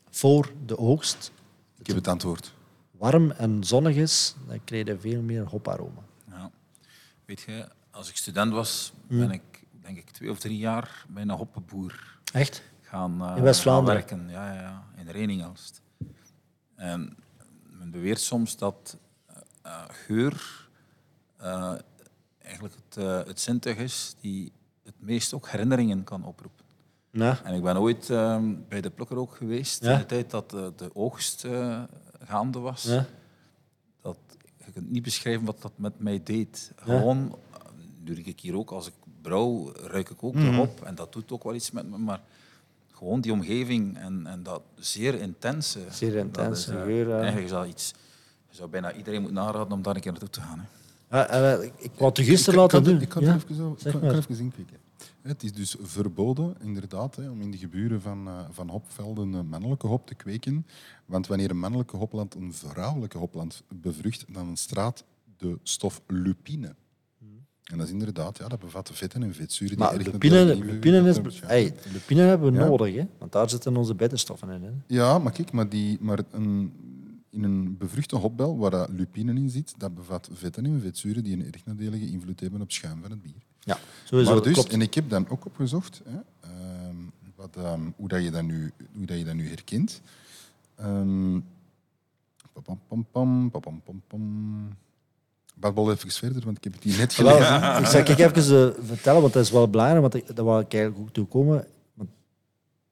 voor de oogst ik heb het antwoord. warm en zonnig is, dan krijg je veel meer hoparoma. Ja. Weet je, als ik student was, Hmm. ben ik denk ik twee of drie jaar bij een hoppenboer Echt? gaan, eh, In West-Vlaanderen? gaan werken. Ja, ja, ja, in Reningelst. En men beweert soms dat eh, eh, geur eigenlijk het, het zintuig is die het meest ook herinneringen kan oproepen. Ja. En ik ben ooit ehm, bij de plukker ook geweest, Ja. in de tijd dat de, de oogst eh, gaande was. Ja. Dat, je kunt niet beschrijven wat dat met mij deed. Gewoon, eh, nu ruik ik hier ook, als ik brouw, ruik ik ook Mhm. de hop. En dat doet ook wel iets met me. Maar gewoon die omgeving en, en dat zeer intense. Zeer dat intense is, eh, geur. Eigenlijk is dat iets... Je zou bijna iedereen moeten naraden om daar een keer naartoe te gaan. Hè. Ja, ik ik wou het u gisteren laten doen. Ik kan Ja. er even, kan, even. Het is dus verboden, inderdaad, hè, om in de geburen van, eh, van hopvelden een mannelijke hop te kweken. Want wanneer een mannelijke hopland een vrouwelijke hopland bevrucht, dan straat de stof lupine. En dat is inderdaad, ja, dat bevat vetten en vetzuren. die Maar erg lupine, lupine, is, hey, lupine hebben we Ja. nodig, hè? want daar zitten onze bitterstoffen in. Hè? Ja, maar kijk, maar, die, maar een, in een bevruchte hopbel waar dat lupine in zit, dat bevat vetten en vetzuren die een erg nadelige invloed hebben op het schuim van het bier. Ja, sowieso. maar dus, klopt. en ik heb dan ook opgezocht hè, ehm, wat, ehm, hoe, dat je dat nu, hoe dat je dat nu herkent. Ehm pam, pam, pam, pam, pam, pam. Babbel even verder, want ik heb het hier net gelezen. Ik zal ik even eh, vertellen, want dat is wel belangrijk, want dat wou ik eigenlijk ook toe komen. Want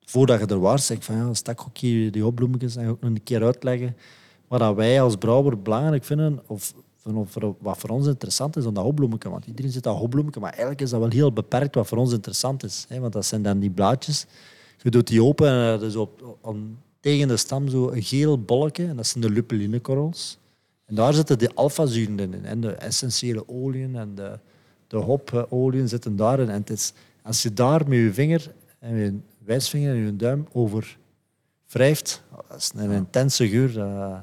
voordat je er was, zeg ik van ja, stak ook hier die opbloemetjes en ook nog een keer uitleggen wat dat wij als brouwer belangrijk vinden, of wat voor ons interessant is aan dat hopbloemetje. Want iedereen zit aan hopbloemetje, maar eigenlijk is dat wel heel beperkt wat voor ons interessant is. Hè? Want dat zijn dan die blaadjes Je doet die open en er is op, tegen de stam zo een geel bolletje, en dat zijn de lupulinekorrels. En daar zitten de alfazuren in. En de essentiële oliën en de, de hopolieën zitten daarin. En het is, als je daar met je vinger en je wijsvinger en je duim over wrijft, dat is een intense geur. dat-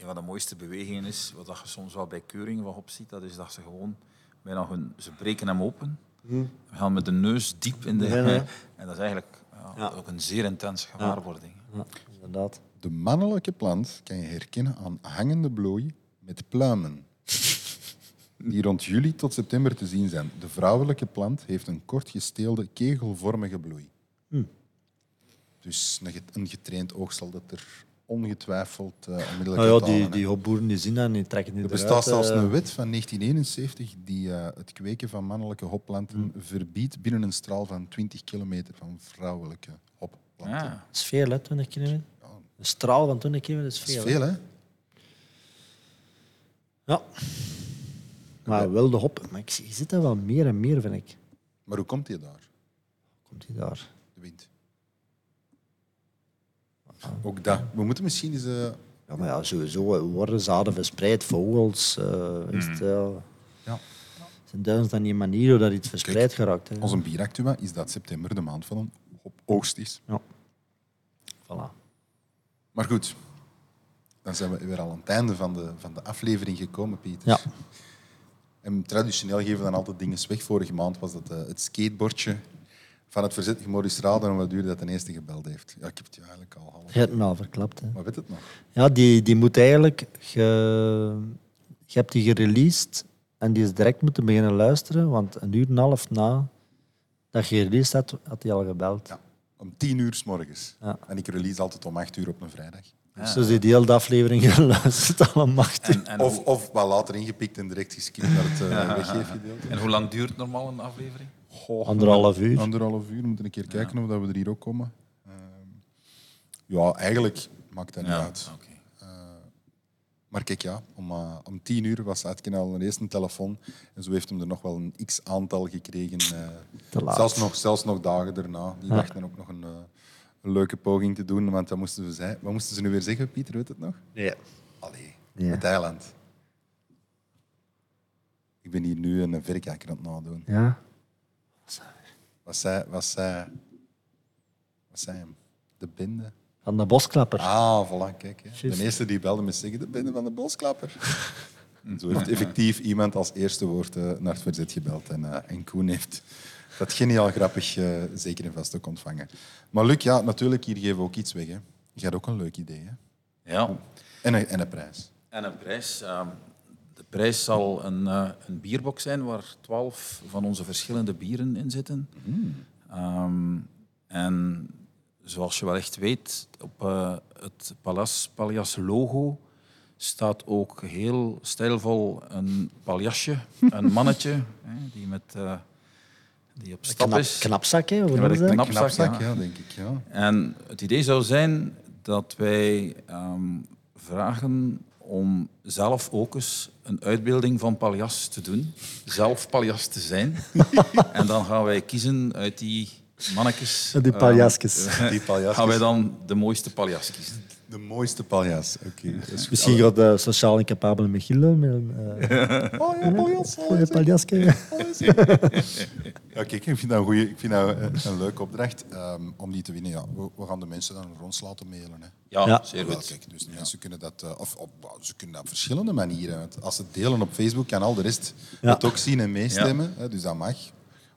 Een van de mooiste bewegingen is, wat je soms wel bij keuringen wat op ziet, dat is dat ze gewoon bijna hun, ze breken hem open. We gaan met de neus diep in de... Ja, ja. En dat is eigenlijk ja, Ja. ook een zeer intense gewaarwording. ja, inderdaad. De mannelijke plant kan je herkennen aan hangende bloei met pluimen. Die rond juli tot september te zien zijn. De vrouwelijke plant heeft een kort gesteelde, kegelvormige bloei. Dus een get- een getraind oog zal dat er ongetwijfeld onmiddellijk Nou ja, uithalen, die, die hopboeren die zien dat en die trekken die Er eruit. bestaat zelfs eh. een wet van 1971 die eh, het kweken van mannelijke hopplanten verbiedt binnen een straal van 20 kilometer van vrouwelijke hopplanten. Ja. Dat is veel, hè, 20 kilometer. Een straal van 20 kilometer is Dat is veel. veel, hè. hè? Ja. Maar wel de hop. Maar ik zie- je ziet dat wel meer en meer, vind ik. Maar hoe komt die daar, Komt hij daar? de wind? Ook dat. We moeten misschien eens... eh, Ja, maar ja, sowieso worden zaden verspreid, vogels. is het, ja. Zijn duizend en die manier hoe dat iets verspreid geraakt. Hè. Onze bieractua is dat september de maand van een oogst is. Ja. Voilà. Maar goed, dan zijn we weer al aan het einde van de, van de aflevering gekomen, Pieter. Ja. En traditioneel geven we dan altijd dingen weg. Vorige maand was dat eh, het skateboardje van het verzet. Eens raden om wat duurde dat de eerste gebeld heeft. Ja, ik heb het je eigenlijk al half. Je hebt me al verklapt. Hè. Maar weet het nog? Ja, die, die moet eigenlijk... Je, je hebt die gereleased en die is direct moeten beginnen luisteren, want een uur en een half na dat je gereleased had, had hij al gebeld. Ja. Om tien uur s morgens. Ja. En ik release altijd om acht uur op een vrijdag. Dus die die hele aflevering [laughs] geluisterd allemaal. En, en, Of, of wat later ingepikt en direct geskipt naar het uh, weggeefgedeelte. en hoe lang duurt normaal een aflevering? Goh, Anderhalf uur. Anderhalf uur. We moeten een keer kijken of dat we er hier ook komen. Ehm, ja, eigenlijk maakt dat niet uit. Oké. Maar kijk, ja, om, eh, om tien uur was Uitken al een eerste telefoon. En zo heeft hem er nog wel een x-aantal gekregen. eh, Te laat. zelfs, nog, zelfs nog dagen daarna. Die dachten ook nog een, eh, een leuke poging te doen. Want moesten wat moesten ze nu weer zeggen, Pieter? Weet het nog? Nee. Allee, Ja. het eiland. Ik ben hier nu een verrekijker aan het nadoen. Ja. Wat zei, wat zei, wat zei hem? De bende? Van de bosklapper. Ah, voilà, kijk. Hè. De eerste die belde me zeggen, de bende van de bosklapper. [laughs] En Zo heeft effectief iemand als eerste woord eh, naar het verzet gebeld. En, eh, en Koen heeft dat geniaal grappig eh, zeker en vast ook ontvangen. Maar Luc, ja, natuurlijk, hier geven we ook iets weg. Hè. Je had ook een leuk idee. Hè. Ja. En, een, en een prijs. En een prijs. De prijs zal een, eh, een bierbox zijn waar twaalf van onze verschillende bieren in zitten. Ehm, en zoals je wel echt weet, op eh, het Palas Paljas logo staat ook heel stijlvol een paljasje, [laughs] een mannetje, hè, die, met, eh, die op stap Knap, is. knapzak, hè? Hoe dat? een knapzak, Knapzak, ja. ja, denk ik. Ja. En het idee zou zijn dat wij ehm, vragen om zelf ook eens een uitbeelding van Paljas te doen. Zelf Paljas te zijn. [laughs] en dan gaan wij kiezen uit die mannetjes. Die paljasjes. [laughs] Die paljasjes. gaan wij dan de mooiste Paljas kiezen. De mooiste paljas. Oké. Misschien gaat de sociaal incapabele Michiel met een eh, [laughs] Oh ja, paljas. [laughs] paljasje. Ja, kijk, ik vind dat een, goeie, ik vind dat een, een leuke opdracht um, om die te winnen. Ja, we, we gaan de mensen dan rond laten mailen. Hè. Ja, Ja. zeer goed. kijk, dus de mensen kunnen dat, uh, of, op, ze kunnen dat op verschillende manieren. Als ze het delen op Facebook, kan al de rest Ja. het ook zien en meestemmen. Hè, dus dat mag.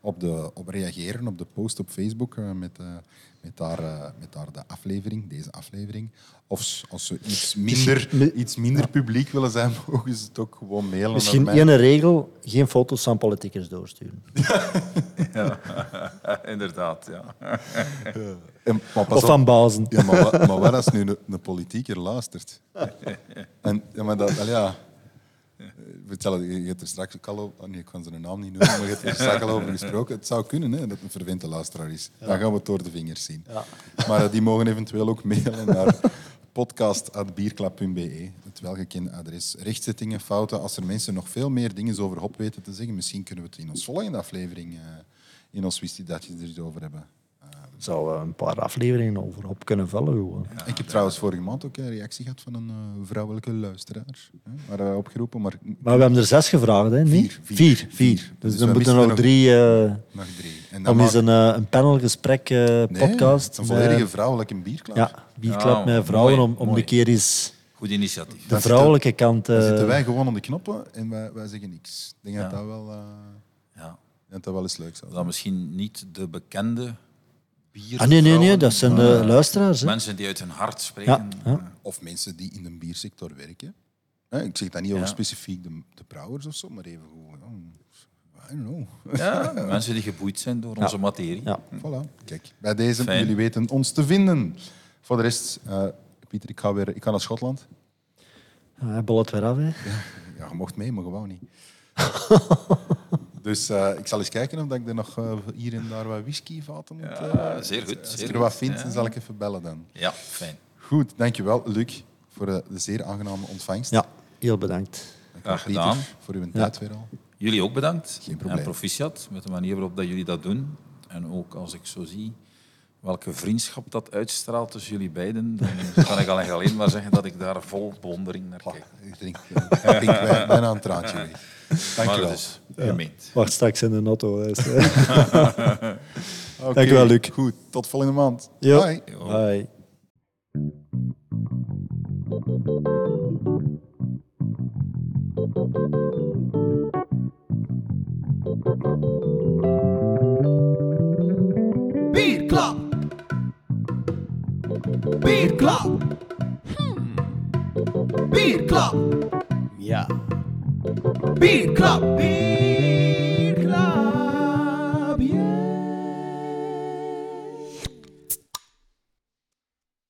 Op, de, op reageren op de post op Facebook uh, met, met, daar, uh, met daar de aflevering, deze aflevering. Of als ze iets minder, Mi- iets minder publiek willen zijn, [laughs] mogen ze het ook gewoon mailen. Misschien naar mij. één regel, geen foto's van politiekers doorsturen. [laughs] [laughs] Inderdaad, ja. En, maar pas Of van bazen. Ja, maar, wat, maar wat als nu een, een politieker luistert? En, ja, maar dat, ja. Eh, Vertel, je hebt er straks ook al over... oh nee, ik kan zijn naam niet noemen, maar je hebt er straks al over gesproken. Het zou kunnen hè, dat het een verwente luisteraar is. Dan gaan we het door de vingers zien. Maar eh, die mogen eventueel ook mailen naar [laughs] podcast.bierklap.be, het welgekende adres. Rechtzettingen, fouten. Als er mensen nog veel meer dingen over hop weten te zeggen, misschien kunnen we het in onze volgende aflevering, eh, in ons wist dat je er iets over hebben. Zou een paar afleveringen over op kunnen vullen. Gewoon. ik heb trouwens vorige maand ook een reactie gehad van een eh, vrouwelijke luisteraar. Hè, wij opgeroepen, maar Maar we hebben er zes gevraagd, hè? Niet? Vier, vier. Vier. vier. Dus, Dus we moeten er nog nog- drie... eh nog drie. En dan om eens een, eh, een panelgesprek eh, Nee, podcast. Een volledige met- vrouwelijke bierklaar. Ja, bierklap Ja, met vrouwen mooi, om, om mooi. een keer eens Goed initiatief. de Dan vrouwelijke kant... Dan eh, zitten wij gewoon aan de knoppen en wij, wij zeggen niks. Ik denk dat Ja. dat wel, eh, Ja. dat dat wel eens leuk zou zijn. Dan misschien niet de bekende bier. Ah, nee, nee, nee, dat zijn de maar luisteraars. Hè? Mensen die uit hun hart spreken. Ja, ja. Of mensen die in de biersector werken. Hè, Ik zeg dat niet over specifiek de, de brouwers of zo, maar even gewoon. ja, I don't know. Ja, [laughs] mensen die geboeid zijn door onze materie. Ja. Voilà. Kijk, bij deze, Fijn. jullie weten ons te vinden. Voor de rest, eh, Pieter, ik ga weer ik ga naar Schotland. Ja, hij bollet weer af. Hè. Ja, je mocht mee, maar gewoon niet. [laughs] dus eh, ik zal eens kijken of dat ik er nog eh, hier en daar wat whiskyvaten moet... Ja, eh, zeer goed, Als zeer ik er wat vind, ja. dan zal ik even bellen dan. Ja, fijn. Goed, dankjewel, Luc, voor de, zeer aangename ontvangst. Ja, heel bedankt. Graag gedaan. Pieter, voor uw tijd weer al. Jullie ook bedankt. Geen probleem. En proficiat met de manier waarop dat jullie dat doen. En ook als ik zo zie welke vriendschap dat uitstraalt tussen jullie beiden, dan [laughs] kan ik alleen maar zeggen dat ik daar vol bewondering naar kijk. Ik drink, ik drink bijna, [laughs] bijna een traantje [laughs] weg. Maar Dankjewel. dat is gemeend. Wacht straks in de auto. hè. [laughs] Oké, Dankjewel, Luc. Goed, tot volgende maand. Jo. Bye. Bye. Bierklap. Bierklap. Bierklap. Ja. Bierklap. Bierklap.